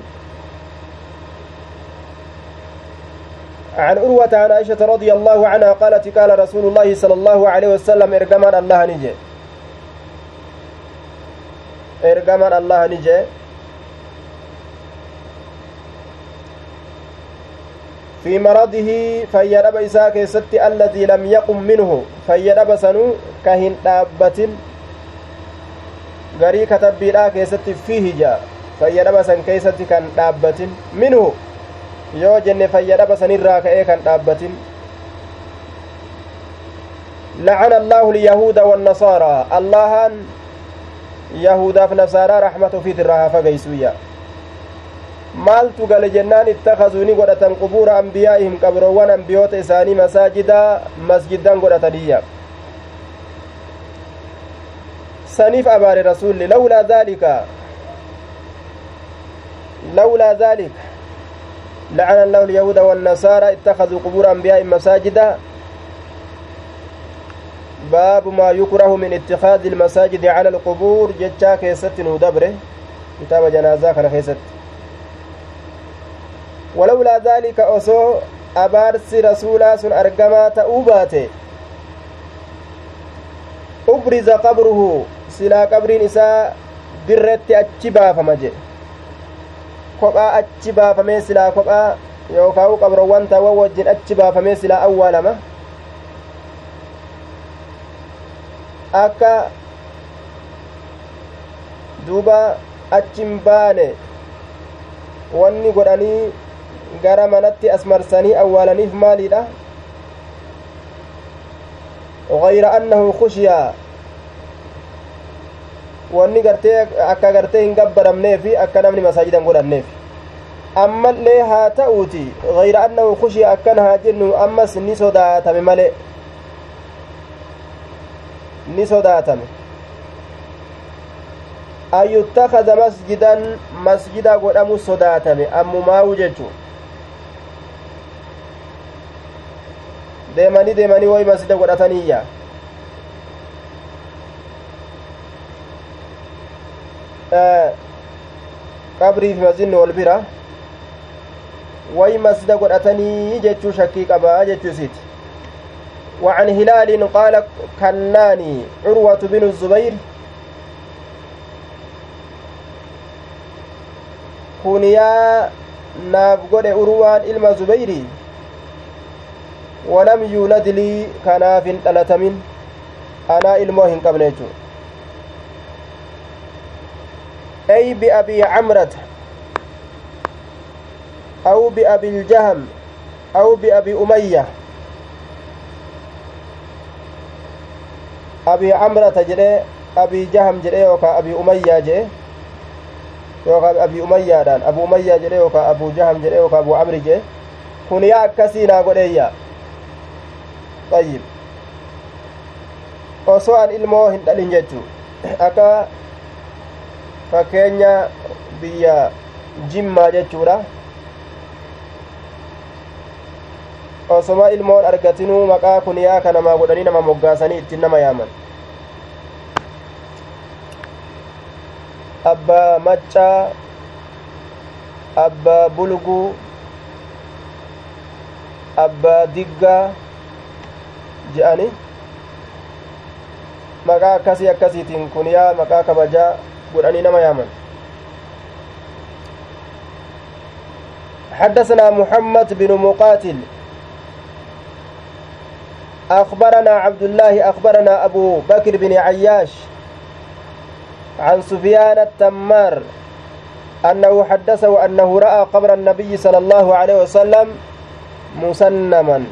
عن أروة عن عائشة رضي الله عنها قالت قال رسول الله صلى الله عليه وسلم إرجمان الله نجي. إرجمان الله نجي في مرضه فيدب إساء كيست الذي لم يقم منه فيدب سنو كهن دابة غري كتبيرا كيست فيه جاء fayyadhaba san keeysatti kan dhaabbatin minhu. Yoo jenne fayyadhaba sanirraa ka'ee kan dhaabbatin. لعن الله اليهود والنصارى الله في نصارى رحمة في تراها فقيسويا maaltu gale jennaan ittakazuu ni godhatan qubuura ambiyaa'ihim qabroowwan ambiyoota isaanii masaajida masjiddan godhataniyya saniif abaare rasulli lawlaa daalika لولا ذلك لعن الله اليهود والنصارى اتخذوا قبور أنبيائهم مساجدا باب ما يكره من اتخاذ المساجد على القبور جتشا كيست ودبره كتاب جنازة كان كيست. ولولا ذلك أصو أبارس رسولا سن أرقما تأوباته. أبرز قبره سلا قبر نساء درت أتشبا فمجه. kophaa achi baafamee silaa kophaa yookaan qabroowwan taawwan wajjin achi baafamee silaa awwaalama akka duuba achin baane wanni godhanii gara manatti as marsanii awwaalaniif maaliidha غير أنه خشي wanni gartee akka gartee hin gabbaramneefi akka namni masaajidan godhanneef ammallee haa ta'uuti gayra annahu kushiya akkana haa jennu ammas ni sodaatame male ni sodaatame an yuttakaza masjidan masjida godhamu sodaatame ammumaawu jechu deemanii deemanii woy masjida godhataniyya qabrii fi masjidni wal bira way masjida godhatanii jechuu shakkii qabaa jechuu isiiti وعن هلال قال كناني عروة بن الزبير ilma zubeyri walam yuulad lii kanaaf hin dhalatamin anaa ilmoo hin qabne jechuu أي بأبي عمرة أو بأبي الجهم أو بأبي أمية عمرة جري أبي جهم جري وكا أبي أمية جري يوكا أبي أمية دان أبو أمية جري وكا أبو جهم جري وكا أبو عمرو جري kun yaa akkasii naa godheeyya ayyib osoo an ilmoo hin dhalin jechuu akka fakkeenya biyya jimmaa jechuudha osoma ilmoon argatinuu maqaa kuniyaa ka namaa godhanii nama moggaasanii ittiin nama yaaman abbaa maccaa abbaa bulguu abbaa diggaa je'ani maqaa akkasii akkasiitiin kuniyaa maqaa kabajaa godhanii nama yaaman حدثنا محمد بن مقاتل أخبرنا عبد الله أخبرنا أبو بكر بن عياش عن سفيان التمار أنه حدثه أنه رأى قبر النبي صلى الله عليه وسلم مسنما.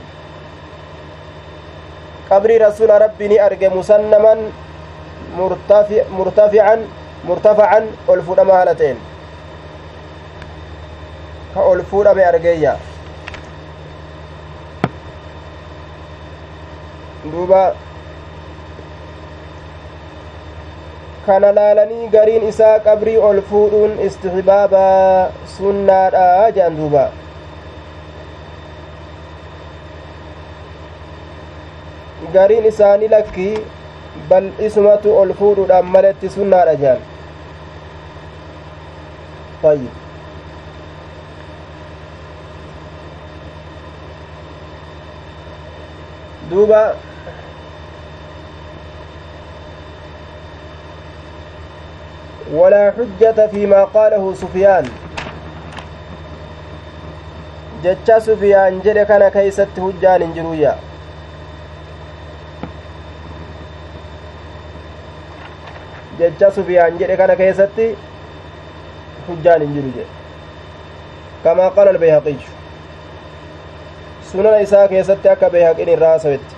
قبر رسول ربي أرجى مسنما مرتفع مرتفعا murtafa'an ol fuudhama haala ta'een ka ol fuudhame argeeyya duuba kana laalanii gariin isaa qabrii ol fuudhuun istihbaabaa sunnaadha jedhan duuba gariin isaanii lakkii bal isumatu ol fuudhuudhaan maletti sunnaadha jaan طيب دوبا ولا حجة فيما قاله سفيان sufiyaan jedhe kana keeysatti hujjaan hin jiruyya jecha sufiyaan jedhe kana keessatti hujjaan hin jiru jedhe kamaa qaala albayhaqiyyu sunana isaa keessatti akka bayhaqin irraa hasawetti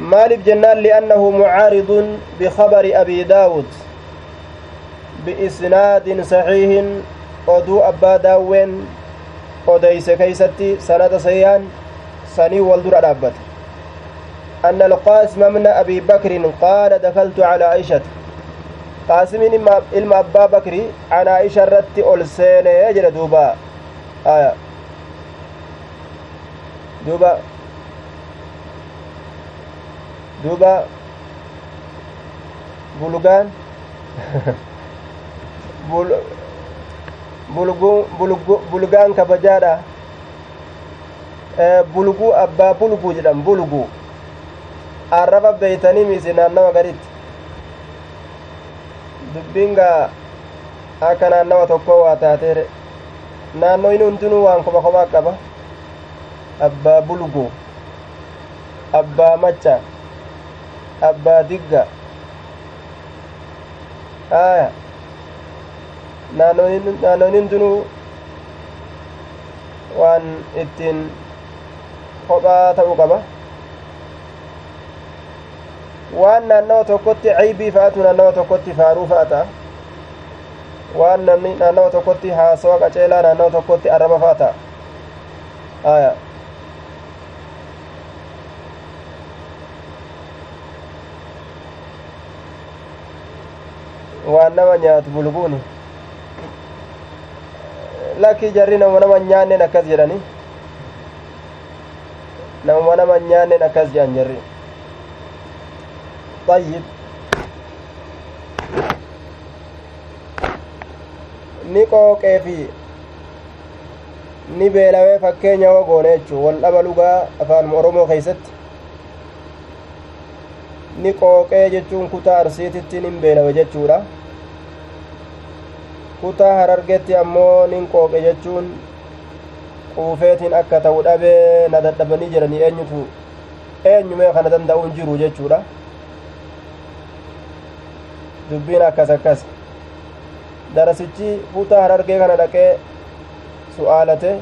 maaliif jennaan li'annahu mucaaridun bikhabari abii daawud biisnaadin saxiihin oduu abbaa daawween odeyse keeysatti sanada sayyaan sanii wal dura dhaabbate أن القاسم من أبي بكر قال دخلت على عائشة قاسم إلما أبا بكر عن عائشة رت ألسين يجل دوبا آية دوبا دوبا بلغان bulgaan kabajaadha bulguu abbaa bulguu jedham bulguu arraba beeytanii miisi naannawa gaditti dubbiin gaa akka naannawa tokko waa taateere naannoo inni hundinuu waan koba kobaa qaba abbaa bulguu abbaa macha abbaa digga aya naannoon hundinuu waan ittiin kophaa ta'uu qaba waan naannawa tokkotti caybii fa'atu naannawa tokkotti faaruu fa'a ta'a waan naannawa tokkotti haasawa qaceelaa naannawa tokkotti arraba fa'a ta'a aya waan nama nyaatu bulguuni lakki jarri nama nama nyaanneen akkas jedhani nama nama nyaanneen akkas jedhan jarri طيب ni qooqee fi ni beelawee fakkeenya wagoone jechuu wal dhaba lugaa afaanuma oromoo keeysatti ni qooqee jechuun kutaa arsiititti nin beelawe jechuudha kutaa harargetti ammoo nin qooqe jechuun quufeetiin akka ta'u dhabee na dadhabanii jedhanii eenyutu eenyumee kana danda'uun jiru jechuudha dubbiin akkas akkas darasichi kutaa harargee kana dhaqee su'aalate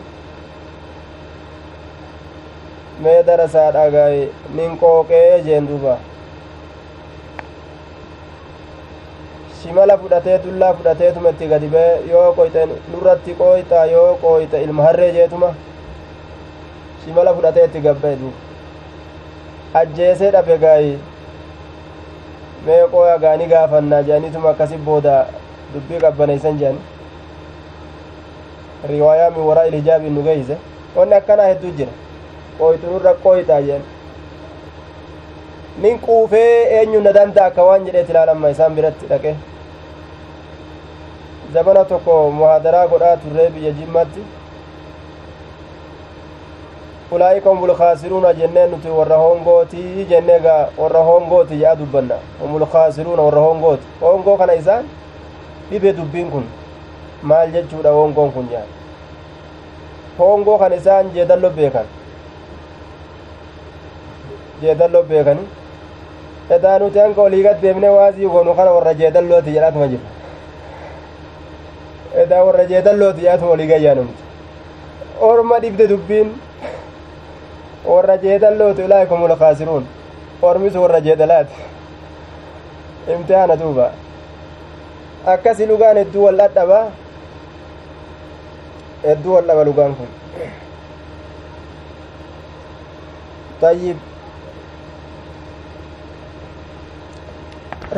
mee darasaa dhagaye nin qooqee jeen duuba shimala fudhatee dullaa fudhateetuma itti gadi bee yoo qoyte nurratti qooyxaa yoo qooyte ilma harree jeetuma shimala fudhatee itti gabbee duuba ajjeesee dhabe gaayi mee qooya gaanii gaafannaa jedhaniituma akkasi booda dubbii qabbaneeysan jedhani riwaayaa min waraa ilhijaabiin nu geeyse. Wanni akkanaa hedduu jira. Qooytu nurra qooyxaa jedhan nin quufee eenyu na danda'a akka waan jedheet ilaalamma isaan biratti dhaqe zabana tokko muhaadaraa godhaa turree biyya jimmatti ulaa'ika humul khaasiruuna jennee nuti warra hongootii jennee gaa warra hongooti jedha dubbanna humul khaasiruuna warra hongooti hongoo kana isaan dhibe dubbiin kun maal jechuudha hongoon kun jedhan hongoo kan isaan jeedallo beekan jeedallo beekani edaa nuti hanga oliigat deemne waazii gonu kana warra jeedallooti jedhatuma jira edaa warra jeedallooti jedhatuma olii gayyaanumti orma dhibde dubbiin warra jeedallootu ulaa'ikum ulkaasiruun ormisu warra jeedalaati imtihaana duuba akkasi lugaan hedduu wal dhadhaba hedduu wal dhaba lugaan kun طيب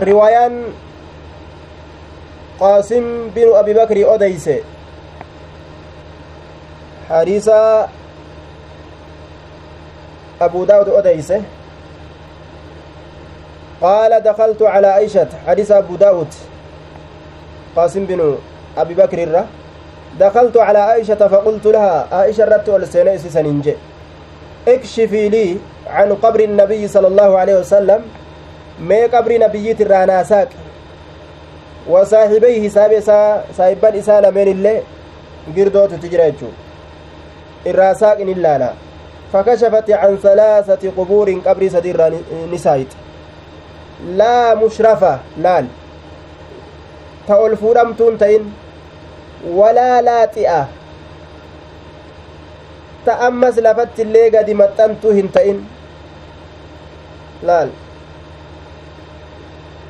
riwaayaan qaasim binu abi bakri odeyse hadiisa abu daawud odeyse قال دخلت على عائشة حديث أبو داود. قاسم بن أبي بكر الرّ. دخلت على عائشة فقلت لها عائشة رت والسنة سننجي اكشفي لي عن قبر النبي صلى الله عليه وسلم. وصاحبيه سابسا صاحبان إسا لمن الله قردوت تجريجو الراساك إن الله فكشفت عن ثلاثة قبور قبر سدير نسايت. لا مشرفة لال تأول فورمتون تين walaa laaxi'a ta ammas lafatti illee gadi maxxantuu hin ta'in laal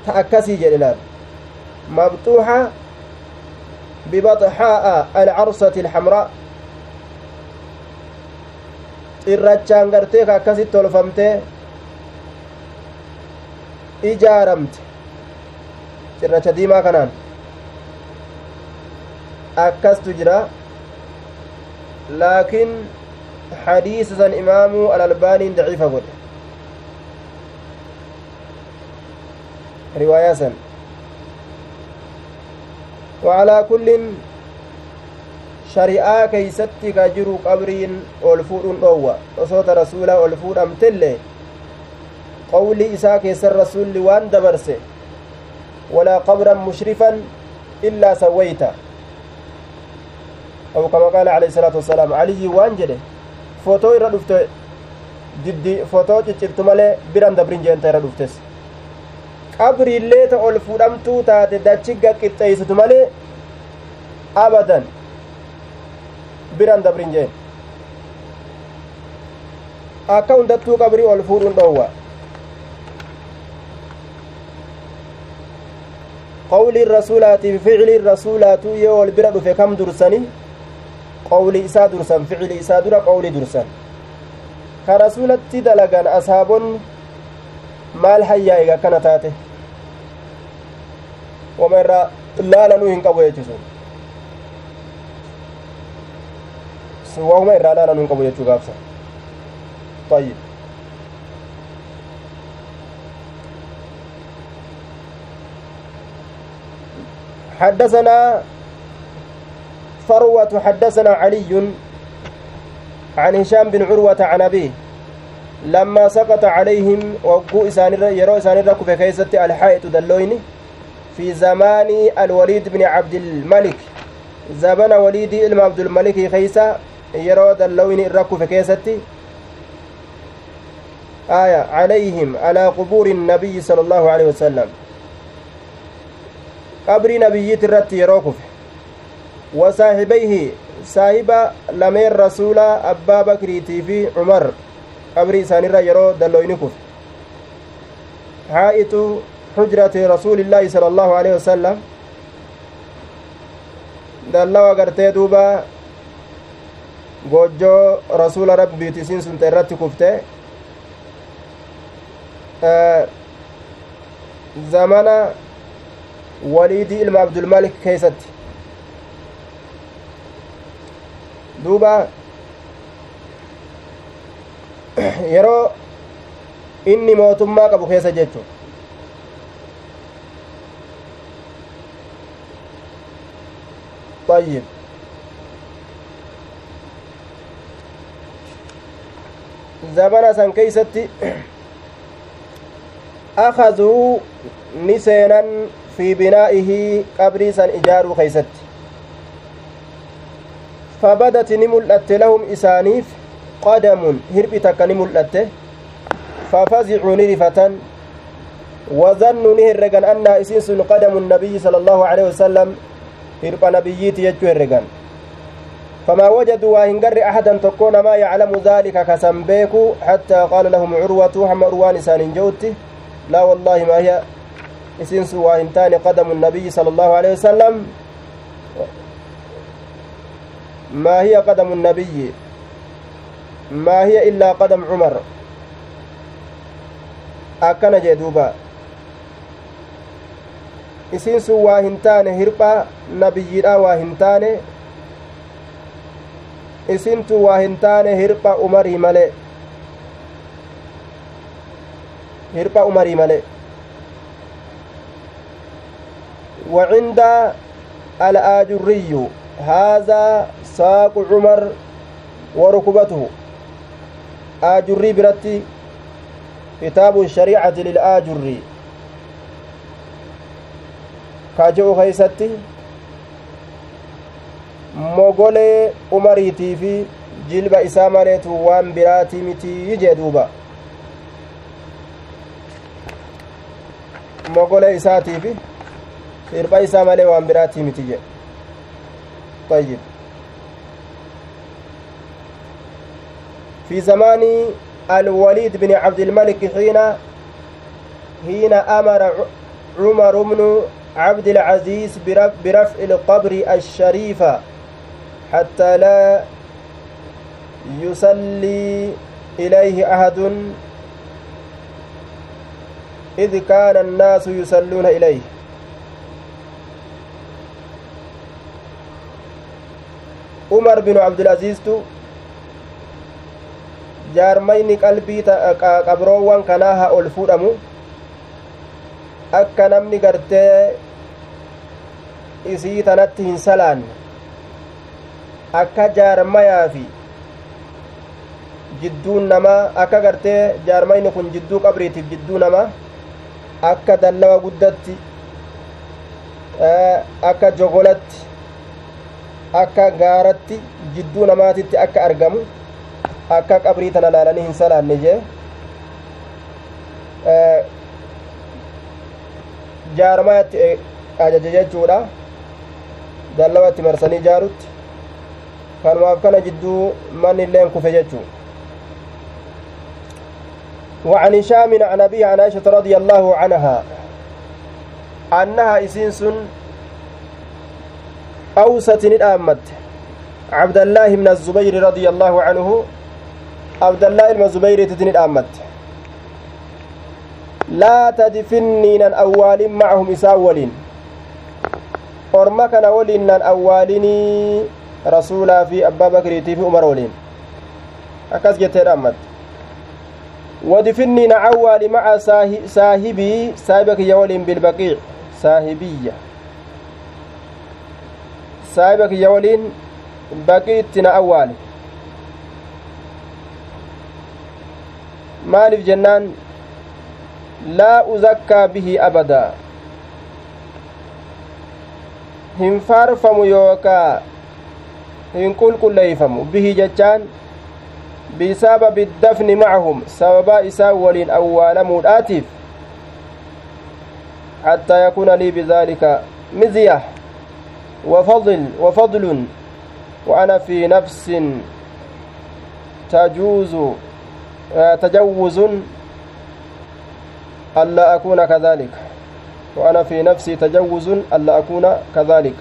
ta akkasii jedhe laal mabxuuxa bibaxxaa'a alcarsati alxamraa xirrachaan gartee ka akkasitti tolfamtee ijaaramte cirracha diimaa kanaan akkastu jira laakiin hadiisa san imaamuu alalbaaniin daciifa godhe riwaayaa san وعلى كل shari'aa keeysatti ka jiru qabriin ol fuudhuun dhoowwa osoota rasuulaa ol fuudhamtellee qawli isaa keessan rasulli waan dabarse walaa qabran mushrifan illaa sawwayta أو كما قال عليه الصلاة والسلام علي وان جده فوتو fotoo ciccirtu malee biran dabrin jeenta irra dhuftes qabriillee ta ol fuudhamtuu taate dachi gaqqixxeeysitu malee abadan biran dabrin jeen akka hundattuu qabrii ol fuudhuun dhoowwa qawliin rasuulaatiif ficliin rasuulaatu yoo ol bira dhufe kam dursanii qawli isaa dursan ficili isaa dura qawli dursan ka rasulatti dalagan ashaabonni maal hayyaa ega akkana taate wama irraa laalanuu hin qabu jechusun wahuma irraa laalanuu hin qabu jechuu gaafsa. طيب حدثنا فروة حدثنا علي عن هشام بن عروة عن أبيه. لما سقط عليهم وقو إسان يرو إسان كيسة الحائط دلويني. في زمان الوليد بن عبد الملك. زمن وليد إلما عبد الملك خيسة يرو دلويني ركف كيسة آية عليهم على قبور النبي صلى الله عليه وسلم. قبر نبي ترت يروكف وصاحبيه saahiba lameen rasuulaa abbaa bakriitii fi cumar qabrii isaanirra yeroo dallooyni kufe haa'itu xujrati rasuulillaahi sala allaahu alehi wasalam dallawa gartee duuba goojjoo rasuula rabbiiti isin sunta irratti kufte zamana waliidii ilma abdulmalik keeysatti duuba yeroo inni mootummaa qabu keessa jechu طيب. زمن سن كيستي أخذوا نسينا في بنائه قبري سن إجارو كيستي فبدت نملت لهم إسانيف قدم هربي تك نملت ففزعوا نرفة وظنوا نهرقا أن إسنس قدم النبي صلى الله عليه وسلم هرب نبييت يجو هرقا فما وجدوا وهنقر أحدا تكون ما يعلم ذلك كسنبيكو حتى قال لهم عروة حم أروان إسان جوتي لا والله ما هي إسنس وهنتان قدم النبي صلى الله عليه وسلم ما هي قدم النبي ما هي إلا قدم عمر jee duuba. isiin sun waa hin taane hirphaa nabiyyiidha waa hin taane isintu waa hin taane hirpha umarii male hirpha umarii male وعند الآجري هذا ساق عمر وركبته آجري برتي كتاب الشريعة للآجري kaaja'u keeysatti mogolee umariitii fi jilba isaa maleetu waan biraatii mitii jee duuba mogolee isaatii fi hirpha isaa malee waan biraatii miti jee طيب في زمان الوليد بن عبد الملك حين حين أمر عمر بن عبد العزيز برفع القبر الشريف حتى لا يصلي إليه أحد. إذ كان الناس يصلون إليه. عمر بن عبد العزيز jaarmayni qalbii qabroowwan kanaa haa ol fuudhamu akka namni gartee isii tanatti hin salaanne akka jaarmayaa fi jidduun namaa akka gartee jaarmayni kun jidduu qabriitiif jidduu namaa akka dallawa guddatti akka jogolatti akka gaaratti jidduu namaatitti akka argamu akka qabrii tana laalanii hin salaanne jee jaarmayatti ajaje jechuudha. Dallawatti marsanii jaarutti. Kanumaaf kana jidduu manni kufe jechuu. وعن هشام عن أبي عن عائشة رضي الله عنها أنها إسينس أوست الأمت عبد الله بن الزبير رضي الله عنه. عبد الله بن الزبير تتن لا تدفنين الأول معهم إساولين. orma kana waliin nan awwaalinii rasuulaa fi abbaa bakriitii fi umar waliin akkas jetteedha ammatte ودفني نعوالي مع صاحبي صاحبك يا ولين بالبقيع. صاحبية صاحبك يا ولين بقيت نعوالي مالف جنان لا أزكى به أبدا hin faarfamu yookaa hin qulqulleeyfamu bihi jechaan bisababi dafni macahum sababaa isaa waliin awwaalamuudhaatiif حتى يكون لي بذلك مزية وفضل وفضل وأنا في نفس تجوز تجوز ألا أكون كذلك. وأنا في نفسي تجوز ألا أكون كذلك.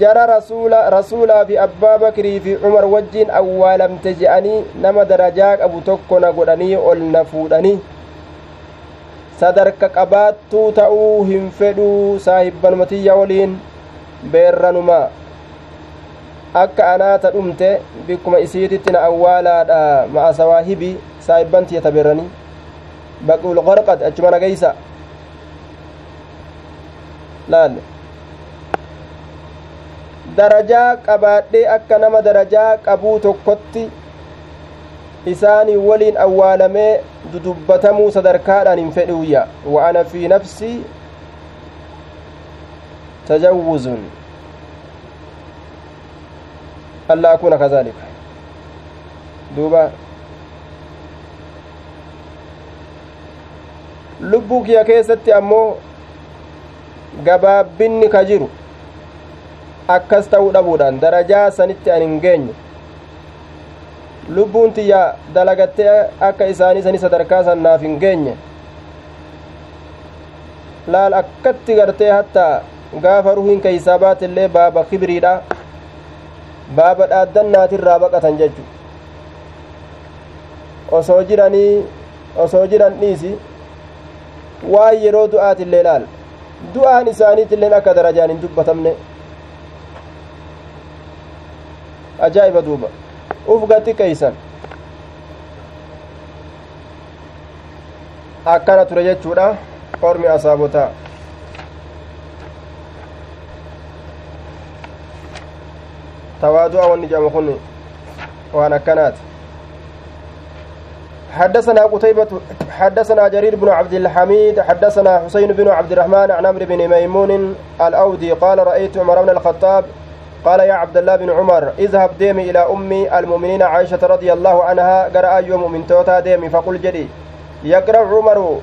جرى رسول رسولا في أبا بكر في عمر وجين أولم تجأني نما درجاك أبو تكونا قدني أولنا فودني sadarka qabaattuu ta'uu hin fedhuu saahibbanmatiyya waliin beerranumaa akka anaata dhumte bikkuma isiititti na awwaalaadha ma'a sawaahibii saahibbantiya tabeerranii baqul qorqad achuma nageysa laal darajaa qabaadhee akka nama darajaa qabuu tokkotti isaanii waliin awwaalamee dudubbatamuu sadarkaadhaan hin fedhuyya wa ana fi nafsii tajawuzun alla akuna kadhalika duuba lubbuu kiyya keessatti ammoo gabaabbinni ka jiru akkas ta'uu dhabuudhaan darajaa sanitti an hin geenye lubbuun tiyya dalagattee akka isaanii sani sadarkaa sannaaf hin geenye laal akkatti gartee hatta gaafa ruhiin keeysaa baatillee baaba kibriidha baaba dhaaddannaatirraa baqatan jechu. Osoo jiranii osoo jiran dhiisi waan yeroo du'aatillee laal du'aan isaaniitilleen akka darajaan hin dubbatamne. Ajaa'iba duuba. Uf gatti keeysan akkana ture jechuudha. Ormi asaabotaa wanni jedhamu kun waan akkanaati. حدثنا قتيبة حدثنا جرير بن عبد الحميد حدثنا حسين بن عبد الرحمن عن عمرو بن ميمون الأودي قال رأيت عمر بن الخطاب قال يا عبد الله بن عمر اذهب ديمي إلى أمي المؤمنين عائشة رضي الله عنها قرأ يوم من توتا ديمي فقل جدي يقرأ عمر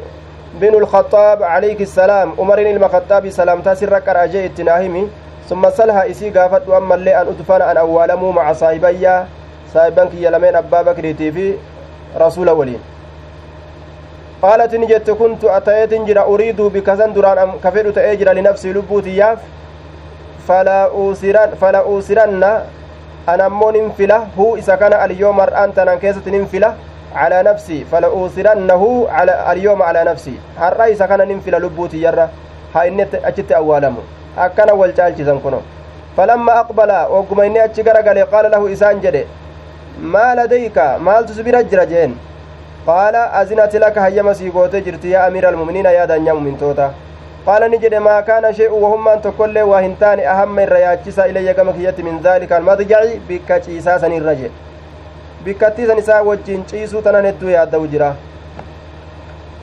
بن الخطاب عليك السلام عمر المخطاب سلام تاسر كراجي اتناهمي ثم سلها إسي قافت وأما اللي أن أدفن أن أولمو مع صاحبي صاحبان كي يلمين أبا بكر في رسول ولين قالت نجت كنت أتيت جرا أريد بكسن دران كفر تأجر لنفسي لبوتي ياف فلا أوسرن فلا أوسرن أنا مون فلا هو إذا كان اليوم أنت نكيسة ننفله على نفسي. فلا أوسرنه على اليوم على نفسي. هالرأي إذا كان ننفل لبوتي يرى ها إني أجت أولمو akkana wal caalchisan kuno falamma aqbala ogguma inni achi gara gale qaala lahu isaan jedhe maa ladayka maaltu si bira jira jeen qaala azinati laka hayyama sii goote jirti yaa amiira almuminiina yaa daanyaa mumintoota qaala ni jedhe maa kaana shee'u wahummaan tokkollee waa hin taane ahamma irra yaachisaa ilayya gama kiyyatti min daalika almadjaci bikka ciisaa sanirra jedhe bikkattiisan isaa wajjiin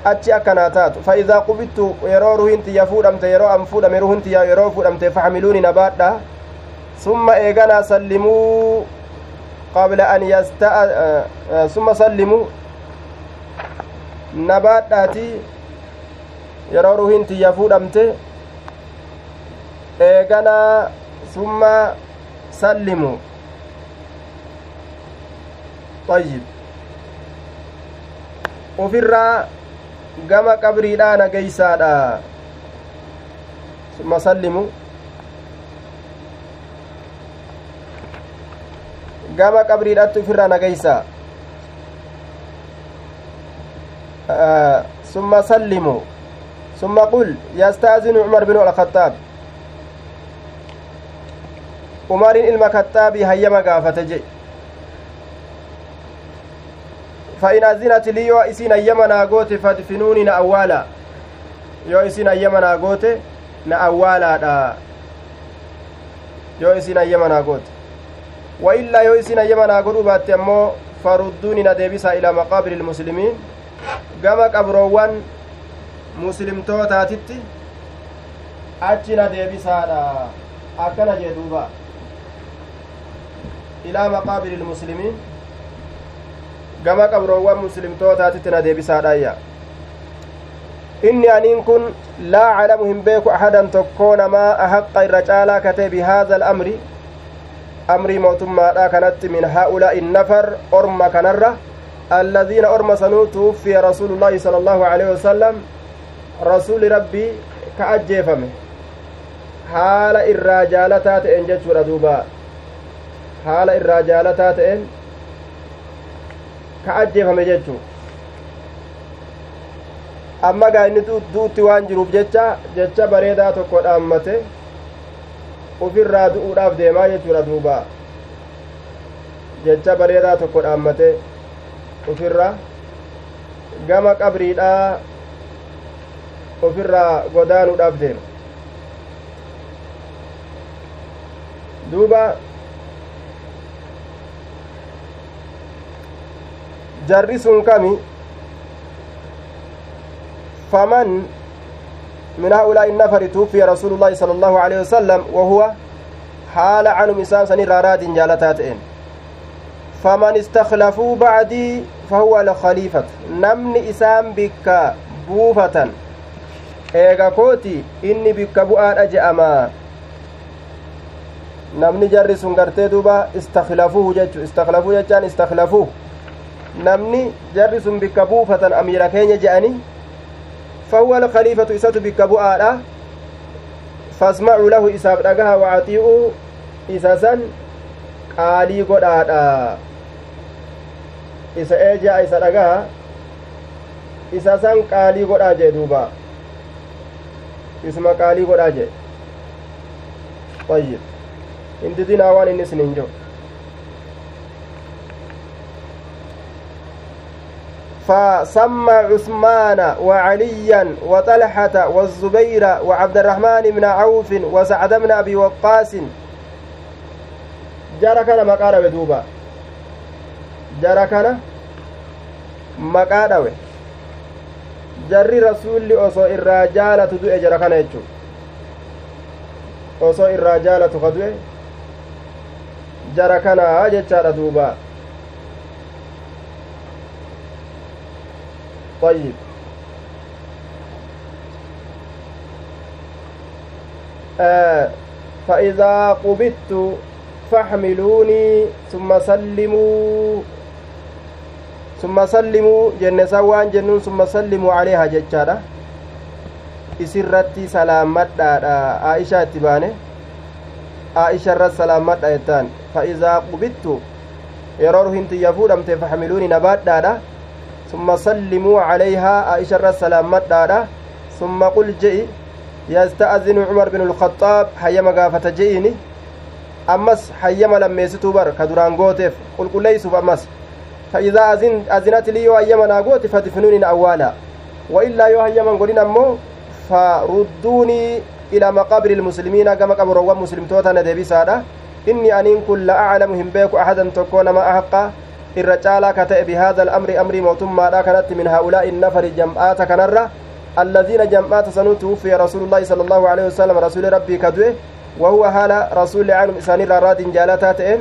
achi akkanaa taatu fa'iidaa qubittu yeroo ruhin tiyya fuudhamte yeroo an fuudhame ruhin tiyya yeroo fuudhamte faxamiluuni na baadha summa eeganaa sallimuu qabla an yasta'a summa sallimuu na baadhaati yeroo ruhin tiyya fuudhamte eeganaa summa sallimuu طيب ofirraa gama qabriidhaa nageysaadha summa sallimu gama qabriidhatti ufirraa nageysaa summa sallimu summa qul yastaazinu cumar binu alkhaxaab umariin ilma kaxaabii hayyama gaafate jedhe فإن أذنت لي yoo isheen eeyyama naa gootte فادفنوني na awwaalaa. yoo isheen eeyyama naa gootte na awwaalaa dha. yoo isheen eeyyama naa gootte وإلا yoo isheen eeyyama naa gootte baatte ammoo فردوني na deebisaa إلى مقابر المسلمين. gama qabroowwan muslimtootaatitti achi na deebisaadha akkana jee duuba ilaa maqaabiri ilmuslimiin gama qabroowwan muslimtootaatitti na deebisaadhaayya inni aniin kun laa calamu hin beeku ahadan tokkoo namaa ahaqqa irra caalaa katee bihaada alamri amrii mootummaadha kanatti min haa'ulaa'i nafar orma kanarra الذين أرمسنوا توفي رسول الله صلى الله عليه وسلم رسول ربي كأجيفمه حال الرجالة تأن جتشورا دوبا حال الرجالة تأن ka ajjeefame jechuu amma gaa inni duutti waan jiruuf jecha jecha bareedaa tokko dhaammate ufirraa du'uudhaaf deemaa jechuudha duuba jecha bareedaa tokko dhaammate ufirra gama qabriidhaa ofirraa godaanuudhaaf deema duuba jarri sun kami faman من هؤلاء النفر توفي رسول الله صلى الله عليه وسلم وهو حال عنهم إسان سني رارات جالتاتين فمن استخلفوا بعدي فهو الخليفة نمني إسان بك بوفة إيغا كوتي إني بك بؤان أجأما jarri sun gartee duuba istakhlafuuhu jechu istakhlafuu jechaan istakhlafuuh namni jarri sun bikka buufatan amiira keenya je'ani فهو الخليفة إسات بك بؤادا فاسمعوا له إساف دقها وعطيئوا إساسا قالي قدادا إسا إيجا إسا دقها إساسا قالي قدا جدوبا اسم قالي قدا جي طيب انت دين آوان النسن انجو فسمى عثمان وعليا وطلحة والزبير وعبد الرحمن بن عوف وسعد بن أبي وقاص دوبا مقارب jarri rasuulli osoo irraa jaalatu du'e jara kana jechu osoo irraa jaalatu ka du'e jara kanaa jechaadha duuba طيب آه فإذا قبضت فاحملوني ثم سلموا ثم سلموا جنة سوان جنون ثم سلموا عليها جتشارا isirratti salaammadhaadha aishaa itti baane aisha irratti salaammadha jettaan fa'iizaa qubittu yeroo ruhin tiyya fuudhamte faxmiluuni nabaadhaadha summa sallimuu calayhaa aisha irratti salaammadhaadha summa qul je'i yasta'zinu cumar binu lkhaxaab hayyama gaafata je'iini ammas hayyama lammeessituu bar ka duraan gooteef qulqulleeysuuf ammas فإذا أذن أذنت لي وأيما ناقوت فدفنوني أوالا وإلا يو هيما قولين أمو فردوني إلى مقابر المسلمين كما قبروا مسلم توتا ندبي سادة إني أنين كل أعلم هم بيك أحدا تكون ما أحق الرجال كتئ بهذا الأمر أمر موتم ما كانت من هؤلاء النفر جمعات كنرة الذين جمعات سنو توفي رسول الله صلى الله عليه وسلم رسول ربي كدوه وهو حال رسول عنهم إساني راد جالتاتين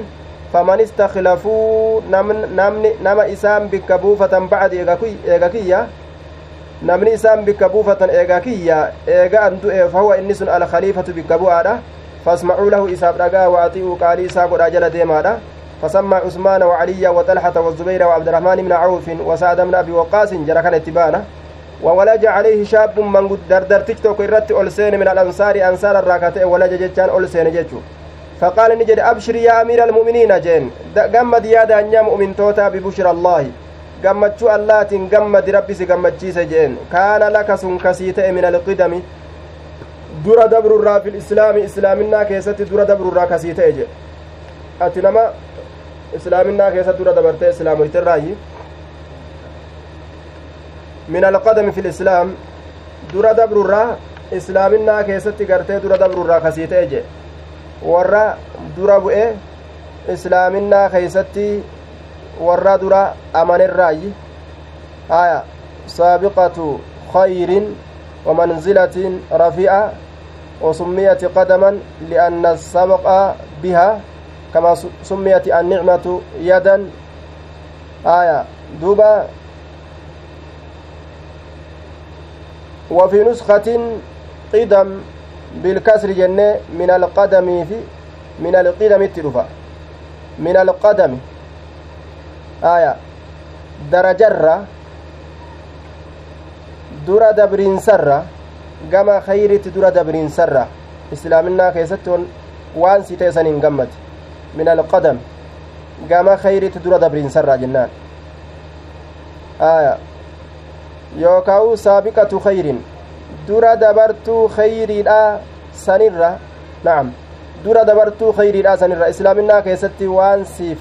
faman istakhlafuu namni nama isaan bikka buufatan bacdi eega kiyya namni isaan bikka buufatan eega kiyya eega an du'e fahuwa inni sun alkhaliifatu bikka bu'aadha فاسمعوا له إساب رقا وأطيعوا قالي ساق رجل ديمادا فسمى عثمان وعليا وطلحة والزبير وعبد الرحمن بن عوف وسعد بن أبي وقاص جركن اتبانا وولج عليه شاب من دردر تكتوك الرت ألسين من الأنصار أنصار الراكتة ولج جتان ألسين جتشو فقال نجد أبشر يا أمير المؤمنين جين قمد يا دانيا مؤمن توتا ببشر الله. gammachuu allaatiin gammadi rabbi si gammachiise jeen kaana laka sun kasii ta'e min alqidami dura dabrurraa fil islaami islaaminaa keessatti dura dabrurraa kasii ta'e jedhe ati nama islaaminaa keessatti dura dabartee islaamoytirraayi min alqadami fil islaam dura dabrurraa islaaminaa keessatti gartee dura dabrurraa kasii ta'e jedhe warra dura bu'e islaaminaa keeysatti warra dura amanirraayi haya saabiqatu khayrin ومنزلة رفيعة وسميت قدما لأن السبق بها كما سميت النعمة يدا. آية دوبا وفي نسخة قدم بالكسر جنة من القدم في من القدم التلفة من القدم. آية. درجرة dura dabriinsarra gama khayritti dura dabriinsarra islaaminaa keessatti waan si ta'e saniin gammati min alqadam gama khayritti dura dabriinsarra jennaan aya yookaa'u saabiqatu khayrin dura dabartuu khayriidha sanirra na'am dura dabartuu khayriidha sanirra islaaminaa keessatti waan siif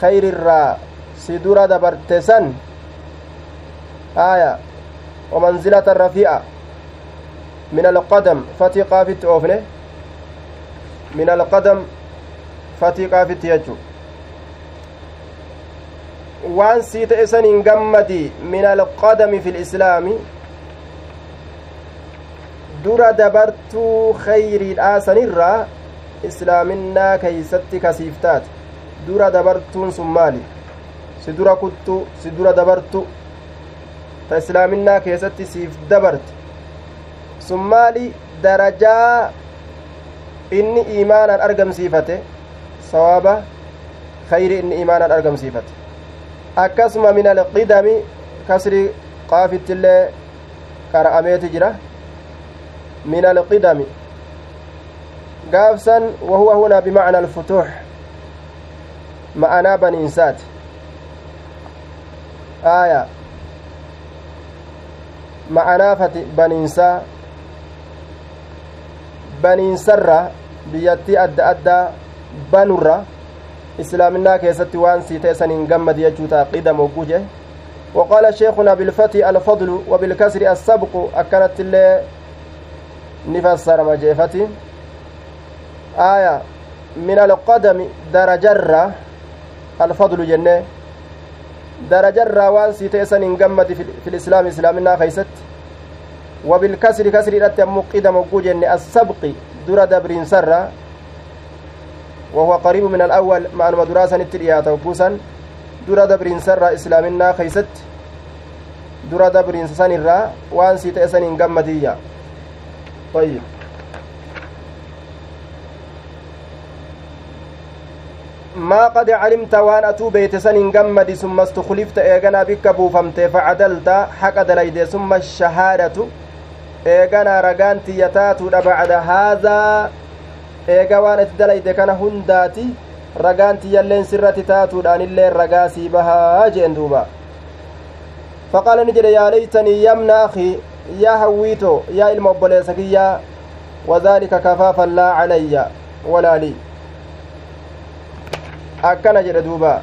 khayrirraa si dura dabarte san aya ومنزلة الرفيعة من القدم فتقى في التوفنة من القدم فتقى في التيجو waan sii ta'e saniin gammadi min alqadami fi lislaami dura dabartuu khayriidhaa sanirraa islaaminaa keeysatti kasiif taate dura dabartuun sun maali si dura kuttu si dura dabartu ta islaaminaa keessatti siif dabarte sun maali darajaa inni iimaanaan argamsiifate sawaaba khayri inni iimaanaan argamsiifate akkasuma min alqidami kasri qaafittillee qara'ameeti jira من القدم قافسا وهو هنا بمعنى الفتوح معنى بنينسات آية معنى بنينسا baniinsarra biyyattii adda addaa banurra islaaminaa keessatti waan sii ta'e saniin gammadi jechuu ta'a qidam hogguu jee. وقال شيخنا بالفتي الفضل وبالكسر السبق أكنت اللي نفسر مجيفتي آية من القدم درجرة الفضل جنة درجرة وان سيتيسن انقمت في الإسلام إسلامنا خيست وبالكسر كسر الأتم قدم وجن السبق در دبرين سرة وهو قريب من الأول مع المدراسة نتريات وبوسا در دبرين سرة إسلامنا خيست در دبرين سنرة وان سيتيسن انقمتية طيب maa qad calimta waan atuu beeyte san hin gammadi summa istuklifta eeganaa bikka buufamte facadalta haqa dalayde summa shahaadatu eeganaa ragaan tiyya taatuudha bacda haazaa eega waan ati dalayde kana hundaati ragaan tiyyalleen sirratti taatuudhaanillee ragaa sii bahaa jeen duuba faqaala ni jedhe yaa leytanii yamna akii yaa hawwiito yaa ilma obboleessa kiyyaa wadhaalika kafaafan laa calayya walaa akkana jedhe duuba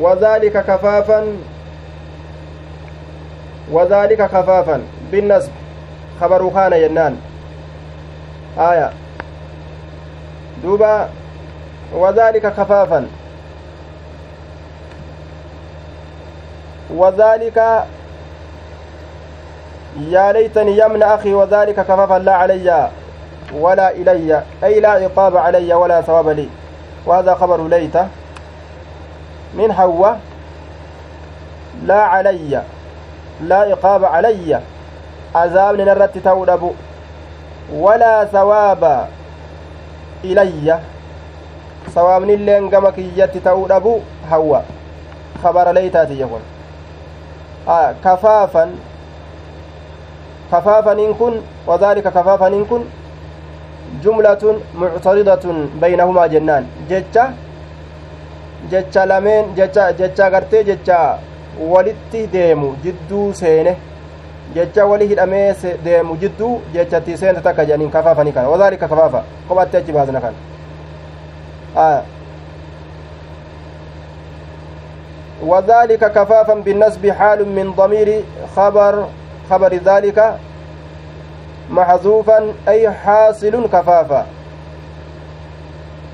وذلك كفافا وذلك كفافا بالنسب خبر خان ينان آية دوبا وذلك كفافا. وذلك يا ليتني يمن أخي وذلك كفافا لا علي ولا إلي أي لا عقاب علي ولا ثواب لي. وهذا خبر ليت من حواء لا علي لا إقاب علي. عذاب نرت تودب ولا ثواب ilayya. Sawaabnilleen gama kiyyatti ta'uu dhabu hawwa. Kabara leeytaatiyya kun kafaafan. Kafaafaniin kun wadaalika kafaafaniin kun jumlatun muctaridatun baynahumaa jennaan. Jecha jecha lameen jecha jecha gartee jecha walitti deemu jidduu seene. Jecha wali hidhamee deemu jidduu jechatti seente takka jedhaniin kafaafanii kana wadaalika kafaafa kophatti achi baasna kan وذلك كفافا بالنسب حال من ضمير خبر خبر ذلك محذوفا أي حاصل كفافا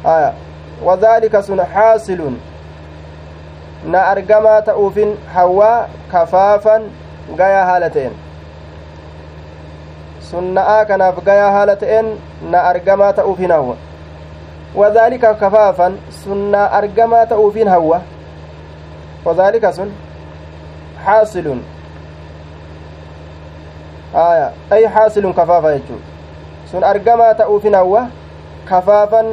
آية وذلك سن حاصل na argamaa ta'uufin hawaa kafaafan gayaa haala ta'een sunna'aa kanaaf gayaa haala ta'een na argamaa ta'uufin hawwa wadhaalika kafaafan sunnaa argamaa ta'uufin hawwa wadhaalika sun xaasilun aya ay xaasilun kafaafa jechuu sun argamaa ta'uufin hawwa kafaafan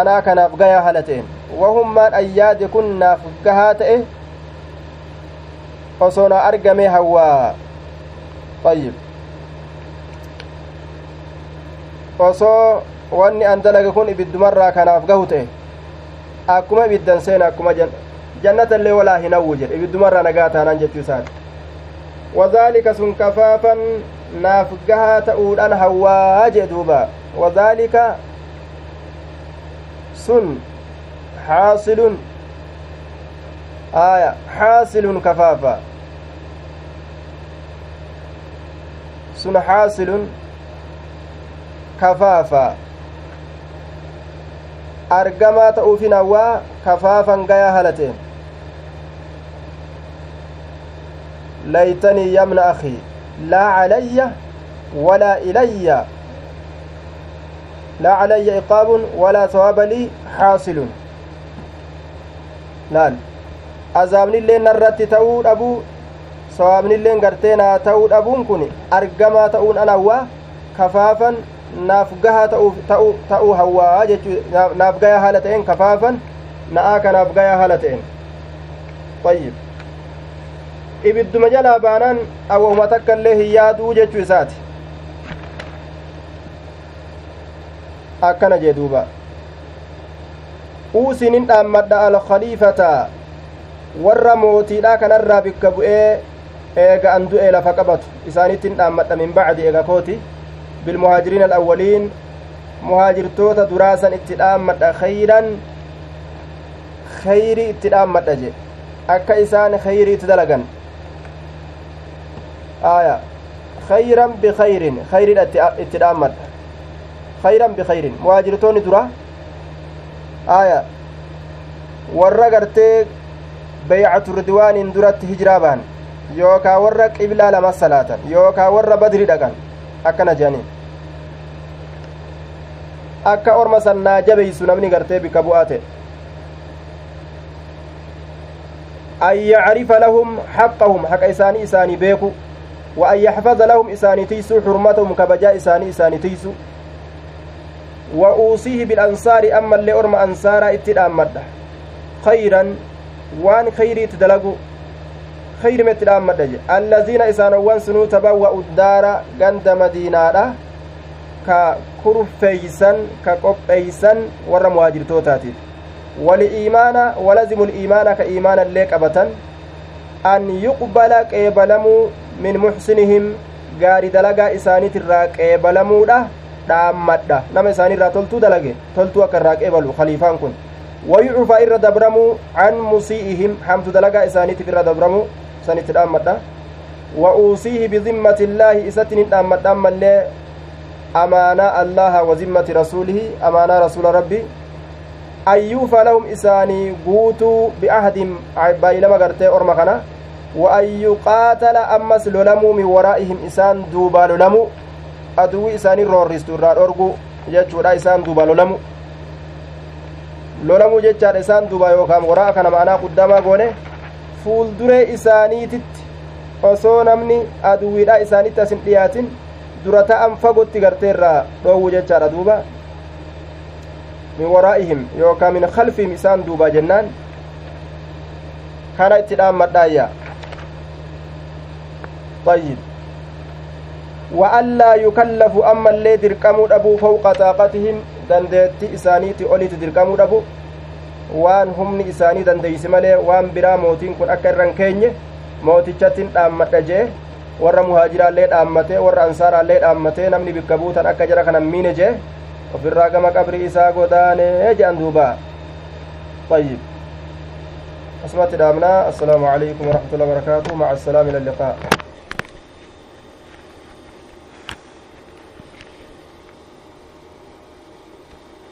anaa kanaaf gayaa hala ta'en wahummaan ayyaade kun naaf gahaa ta'e osoo na argame hawwaa ayyib osoo wanni an dalage kun ibiddumarraa kanaaf gahu ta'e akkuma ibiddan seena akkuma jannata illee walaa hin hawwu jedhe ibiddumarraa nagaa taanaan jechuu isaati wadhaalika sun kafaafan naaf gahaa ta'uudhaan hawwaa jee duuba wadhaalika sun xaasilun aya xaasilun kafaafa sun xaasilun kafaafa argamaa ta'uufin hawwaa kafaafan gayaa halateen laytanii yamna akii laa calayya walaa ilayya لا علي عقاب ولا ثواب لي حاصل laal azaabni illee narratti ta'uu dhabuu sawaabni illee gartee naa ta'uu dhabuun kun argamaa ta'uun an hawwaa kafaafan naaf gahaa ta'uu hawwaa jechuu naaf gayaa haala ta'een kafaafan na'aa kanaaf gayaa haala ta'een ayyib ibidduma jalaa baanaan awwahuma takka illee hin yaaduu jechuu isaati akkana jee duuba uusinin dhaammadha alkhaliifata warra mootiidha kanarraa bikka bu'ee eega an du'e lafa qabatu isaanittin dhaammadha min bacdi eega kooti duraasan itti dhaammadha khayran khayri itti dhaammadha je akka isaan khayriitti dalagan aya khayran bikayrin khayriidha itti dhaammadha khayran bikayrin muhaajirtoonni dura aya warra gartee beycatu ridwaaniin duratti hijiraa bahan yookaa warra qiblaa lama salaatan yookaa warra badri akkana jedhanii akka orma san naa jabeysu namni gartee bikka bu'aa ta'e an yacrifa lahum xaqahum haqa isaanii isaanii beeku wa an yaxfaza lahum isaanii tiysu xurmatahum kabajaa isaanii isaanii tiysu wa uusiihi bilansaari ammallee orma ansaaraa itti dhaammadha khayran waan khayriitti dalagu dhaammadha je allaziina isaanowwan sunuu tabawwa'u daara ganda madiinaadha ka kurfeeysan ka qopheeysan warra muhaajirtootaatiif waliimaana walazimu liimaana ka iimaana illee qabatan an yuqbala qeebalamuu min muxsinihim gaari dalagaa isaaniitirraa qeebalamuudha dhaammadha nama isaaniirraa toltuu dalage toltuu akka irraa qeebalu khaliifaan kun wayucufa irra dabramuu can musii'ihim hamtu dalagaa isaaniitiif irra dabramuu sanitti dhaammadha wa uusiihi bizimmati illaahi isatti nin dhaammadha ammallee amaanaa allaha wa zimmati rasuulihi amaanaa rasuula rabbi an yuufa lahum isaanii guutuu biahdin baay'ilama gartee orma kana yuqaatala ammas lolamuu min waraa'ihim isaan duubaa lolamuu aduwwi isaanii roorristu irraa dhorgu jechuudha isaan duuba lolamu lolamuu jechaadha isaan duuba yookaan waraa kana ma'anaa quddamaa goone fuulduree isaaniititti osoo namni aduwwiidha isaanitti asin dhiyaatin dura ta'an fagotti gartee irraa dhoowwu jechaadha duuba min waraa'ihim yookaan min khalfihim isaan duuba jennaan kana itti dhaammadhaayya طيب وألا يكلف أما اللي درقموا أبو فوق طاقتهم دندتي إسانيتي أوليتي درقموا أبو waan humni isaanii dandeeyse malee waan biraa mootiin kun akka irran keenye mootichattin dhaammadha jee warra muhaajiraallee dhaammate warra ansaaraallee dhaammate namni bikka buutan akka jara kanan miine jee ofirraa gama qabrii isaa godaanee jedhan duuba طيب أسمعت الأمناء السلام عليكم ورحمة الله وبركاته مع السلامة إلى اللقاء